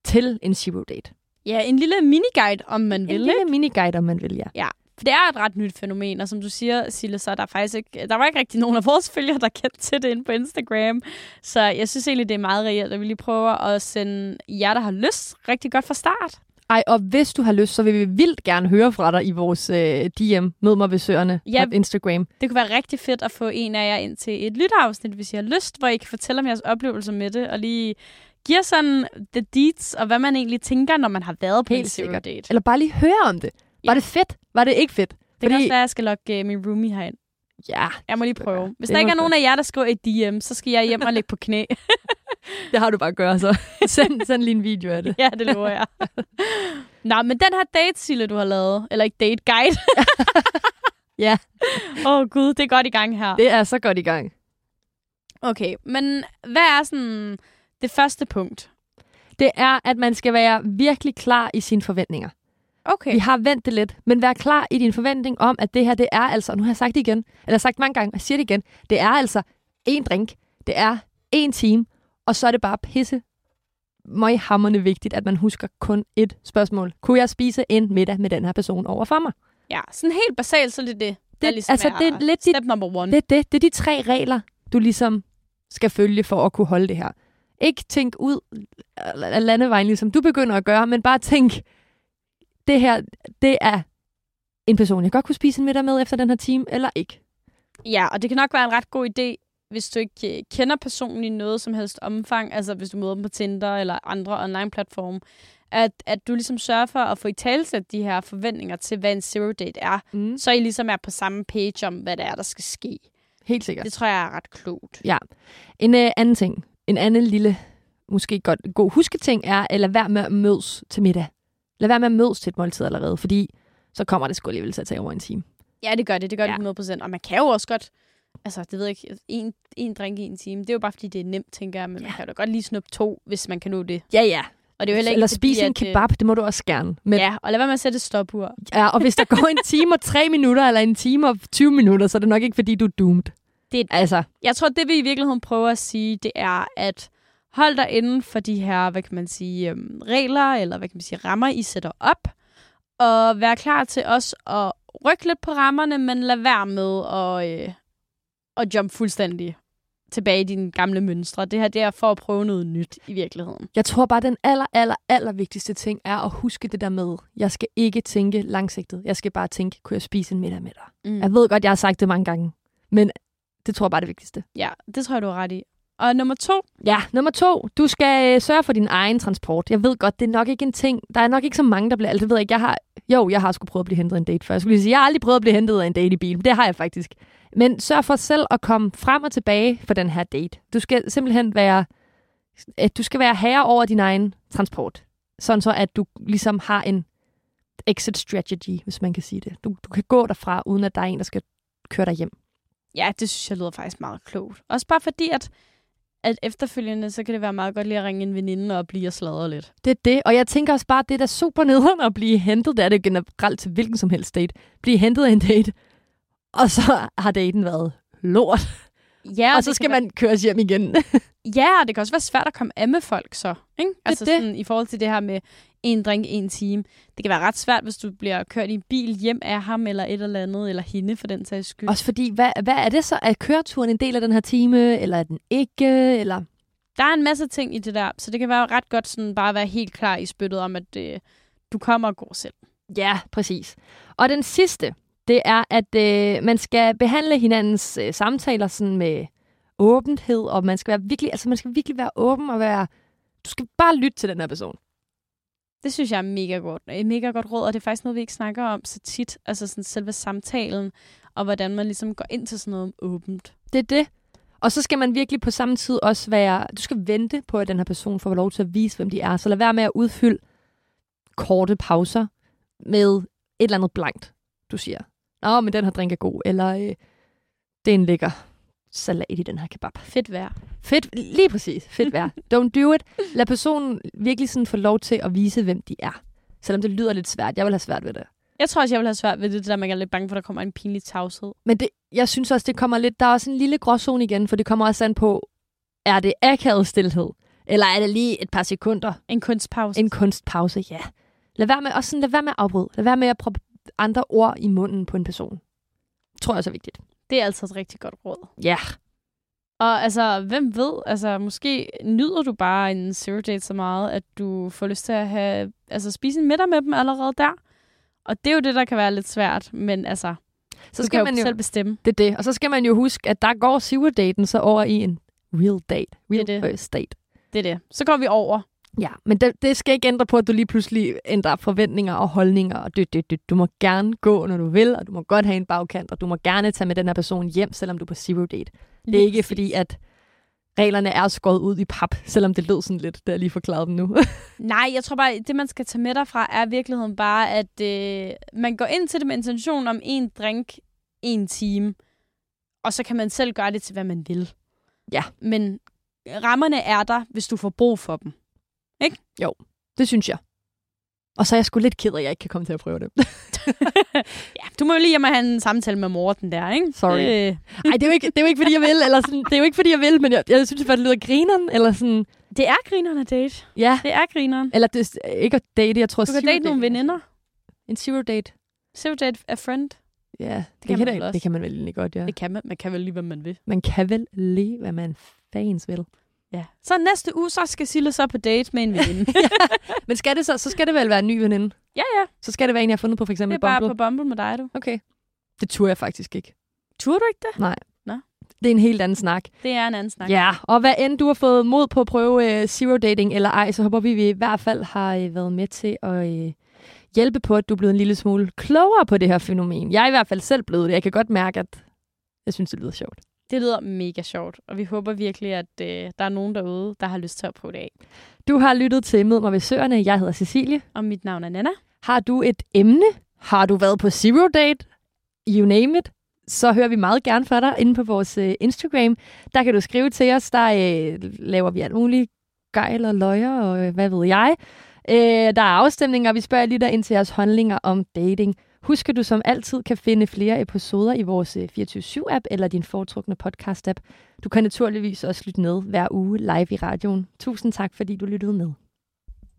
til en zero date? Ja, en lille miniguide, om man En vil. lille miniguide, om man vil, ja. For det er et ret nyt fænomen, og som du siger, Sille, så er der faktisk ikke, der var ikke rigtig nogen af vores *laughs* følgere, der kendte til det inde på Instagram. Så jeg synes egentlig, det er meget reelt, at vi lige prøver at sende jer, der har lyst, rigtig godt fra start. Ej, og hvis du har lyst, så vil vi vildt gerne høre fra dig i vores øh, DM, Mød mig ved søerne Ja. på Instagram. Det kunne være rigtig fedt at få en af jer ind til et lytteafsnit, hvis I har lyst, hvor I kan fortælle om jeres oplevelser med det, og lige give sådan the deets, og hvad man egentlig tænker, når man har været på Helt en sikkert. date. Eller bare lige høre om det. Var det fedt? Var det ikke fedt? Det kan Fordi- også være, at jeg skal logge uh, min roomie herind. Ja, Jeg må lige prøve. Hvis det der ikke er nogen af jer, der skriver et DM, så skal jeg hjem og ligge på knæ. *laughs* det har du bare at gøre så. *laughs* send, send lige en video af det. ja, det lover jeg. *laughs* Nå, men den her date, Sille, du har lavet, eller ikke date, guide. Ja. Åh oh, gud, det er godt i gang her. Det er så godt i gang. Okay, men hvad er sådan det første punkt? Det er, at man skal være virkelig klar i sine forventninger. Okay. Vi har vendt det lidt, men vær klar i din forventning om, at det her, det er altså, og nu har jeg sagt det igen, eller sagt mange gange, og jeg siger det igen, det er altså en drink, det er en time, og så er det bare pisse møghamrende vigtigt, at man husker kun et spørgsmål. Kunne jeg spise en middag med den her person over for mig? Ja, sådan helt basalt, så er det det. Det- der ligesom altså, er det er lidt step number one. Det det. Det er de tre regler, du ligesom skal følge for at kunne holde det her. Ikke tænk ud af landevejen, ligesom du begynder at gøre, men bare tænk, det her, det er en person, jeg godt kunne spise en middag med efter den her time, eller ikke. Ja, og det kan nok være en ret god idé, hvis du ikke øh, kender personen i noget som helst omfang, altså hvis du møder dem på Tinder eller andre online-platforme, at, at du ligesom sørger for at få i talsæt de her forventninger til, hvad en zero date er, Mm. så I ligesom er på samme page om, hvad det er, der skal ske. Helt sikkert. Det tror jeg er ret klogt. En øh, anden ting, en anden lille, måske godt, god husketing er, at lade være med at mødes til middag. Lad være med at mødes til et måltid allerede, fordi så kommer det sgu alligevel til at tage over en time. Ja, det gør det. Det gør Ja. det 100%. Og man kan jo også godt, altså det ved jeg ikke, en, en drink i en time. Det er jo bare, fordi det er nemt, tænker jeg. Men ja. man kan jo da godt lige snuppe to, hvis man kan nå det. Ja, ja. Og det er jo heller ikke Eller spise en øh, kebab, det må du også gerne. Men Ja, og lad være med at sætte et stopur. Ja, og hvis der går en time og tre minutter, eller en time og 20 minutter, så er det nok ikke, fordi du er doomed. Det- Altså, Jeg tror, det vi i virkeligheden prøver at sige, det er, at hold dig inden for de her, hvad kan man sige, øhm, regler, eller hvad kan man sige, rammer, I sætter op. Og vær klar til også at rykke lidt på rammerne, men lad være med at, øh, at jump fuldstændig tilbage i dine gamle mønstre. Det her det er for at prøve noget nyt i virkeligheden. jeg tror bare, den aller, aller, aller vigtigste ting er at huske det der med, jeg skal ikke tænke langsigtet. Jeg skal bare tænke, kunne jeg spise en middag med dig? Mm. Jeg ved godt, jeg har sagt det mange gange, men det tror jeg bare er det vigtigste. Ja, det tror jeg, du har ret i. Og nummer to, Ja, nummer to. Du skal øh, sørge for din egen transport. Jeg ved godt, det er nok ikke en ting. Der er nok ikke så mange, der bliver... Altså, ved jeg ikke. Jeg har... Jo, jeg har sgu prøvet at blive hentet af en date før. Jeg skulle lige sige, jeg har aldrig prøvet at blive hentet af en date i bil. Det har jeg faktisk. Men sørg for selv at komme frem og tilbage for den her date. Du skal simpelthen være... At du skal være herre over din egen transport. Sådan så, at du ligesom har en exit strategy, hvis man kan sige det. Du, du kan gå derfra, uden at der er en, der skal køre dig hjem. ja, det synes jeg lyder faktisk meget klogt. Også bare fordi, at, at efterfølgende, så kan det være meget godt lige at ringe en veninde og blive og sladre lidt. Det er det, og jeg tænker også bare, at det er da super nederen at blive hentet, det er det generelt til hvilken som helst date, blive hentet af en date, og så har daten været lort, Ja, og så det skal kan man køres hjem igen. Være, *laughs* ja, og det kan også være svært at komme af med folk så. Ikke? Altså det. Sådan, i forhold til det her med en drink, en time. Det kan være ret svært, hvis du bliver kørt i bil hjem af ham, eller et eller andet, eller hende for den sags skyld. også fordi, hvad, hvad er det så? Er køreturen en del af den her time, eller er den ikke? Eller Der er en masse ting i det der, så det kan være ret godt sådan bare at være helt klar i spyttet om, at øh, du kommer og går selv. Ja, præcis. Og den sidste, det er, at øh, man skal behandle hinandens øh, samtaler sådan med åbenhed, og man skal være virkelig, altså man skal virkelig være åben og være, du skal bare lytte til den her person. Det synes jeg er mega godt. Et mega godt råd, og det er faktisk noget, vi ikke snakker om så tit. Altså sådan selve samtalen, og hvordan man ligesom går ind til sådan noget åbent. Det er det. Og så skal man virkelig på samme tid også være, du skal vente på, at den her person får lov til at vise, hvem de er. Så lad være med at udfylde korte pauser med et eller andet blankt, du siger. Nå, men den her drink er god, eller øh, det er en lækker salat i den her kebab. Fedt vejr. Fedt, lige præcis. Fedt vejr. Don't do it. Lad personen virkelig sådan få lov til at vise, hvem de er. Selvom det lyder lidt svært. Jeg vil have svært ved det. Jeg tror også, jeg vil have svært ved det, det der, man er lidt bange for, at der kommer en pinlig tavshed. Men det, jeg synes også, det kommer lidt... Der er også en lille gråzone igen, for det kommer også an på, er det akavet stillhed? Eller er det lige et par sekunder? En kunstpause. En kunstpause, ja. Lad være med, også sådan, lad være med at afbryde. Lad være med at proppe andre ord i munden på en person. Det tror jeg også er vigtigt. Det er altså et rigtig godt råd. Ja. Og altså, hvem ved, altså måske nyder du bare en zero date så meget, at du får lyst til at have, altså spise en middag med dem allerede der. Og det er jo det, der kan være lidt svært, men altså, Så skal kan man jo jo, selv bestemme. det er det. Og så skal man jo huske, at der går zero daten så over i en real date. Real Det er det. first date. Det er det. Så går vi over. Ja, men det, det skal ikke ændre på, at du lige pludselig ændrer forventninger og holdninger. Og det, det, det. Du må gerne gå, når du vil, og du må godt have en bagkant, og du må gerne tage med den her person hjem, selvom du er på zero date. Det er ikke fordi, at reglerne er skåret ud i pap, selvom det lød sådan lidt, da jeg lige forklarede dem nu. *laughs* Nej, jeg tror bare, det man skal tage med derfra, er i virkeligheden bare, at øh, man går ind til det med intention om en drink, en time, og så kan man selv gøre det til, hvad man vil. Ja. Men rammerne er der, hvis du får brug for dem. Det synes jeg. Og så er jeg sgu lidt ked af, at jeg ikke kan komme til at prøve det. *laughs* Ja, du må jo lige hjem og have en samtale med Morten der, ikke? Sorry. Det, Ej, det er jo ikke, det er jo ikke fordi jeg vil, eller sådan, det er jo ikke, fordi jeg vil, men jeg, jeg synes bare, det lyder grineren, eller sådan, det er grineren at date. ja. Det er grineren. Eller det er ikke at date, jeg tror Du kan zero date nogle veninder. En zero date. Zero date a friend. Ja, det, kan kan, man det, det kan man vel egentlig godt, ja. Det kan man. Man kan vel lige, hvad man vil. Man kan vel lige, hvad man fans vil. Ja. Så næste uge, så skal Sille så på date med en veninde. *laughs* Men skal det så, så skal det vel være en ny veninde? ja, ja. Så skal det være en, jeg har fundet på for Det eksempel er bare Bumble? på Bumble med dig, du. Okay. Det turde jeg faktisk ikke. Turde du ikke det? Nej. Nå. Det er en helt anden snak. Det er en anden snak. Ja, og hvad end du har fået mod på at prøve uh, zero dating eller ej, så håber vi, vi i hvert fald har uh, været med til at uh, hjælpe på, at du er blevet en lille smule klogere på det her fænomen. Jeg er i hvert fald selv blevet det. Jeg kan godt mærke, at jeg synes, det lyder sjovt. Det lyder mega sjovt, og vi håber virkelig, at øh, der er nogen derude, der har lyst til at prøve det af. Du har lyttet til Mød mig ved Søerne. Jeg hedder Cecilie. Og mit navn er Nana. Har du et emne? Har du været på zero date? You name it. Så hører vi meget gerne fra dig inde på vores øh, Instagram. Der kan du skrive til os. Der øh, laver vi alt muligt gejl og løjer og øh, hvad ved jeg. Øh, der er afstemninger, vi spørger lige der ind til jeres holdninger om dating. Husk, at du som altid kan finde flere episoder i vores øh, 24-7-app eller din foretrukne podcast-app. Du kan naturligvis også lytte med hver uge live i radioen. Tusind tak, fordi du lyttede med.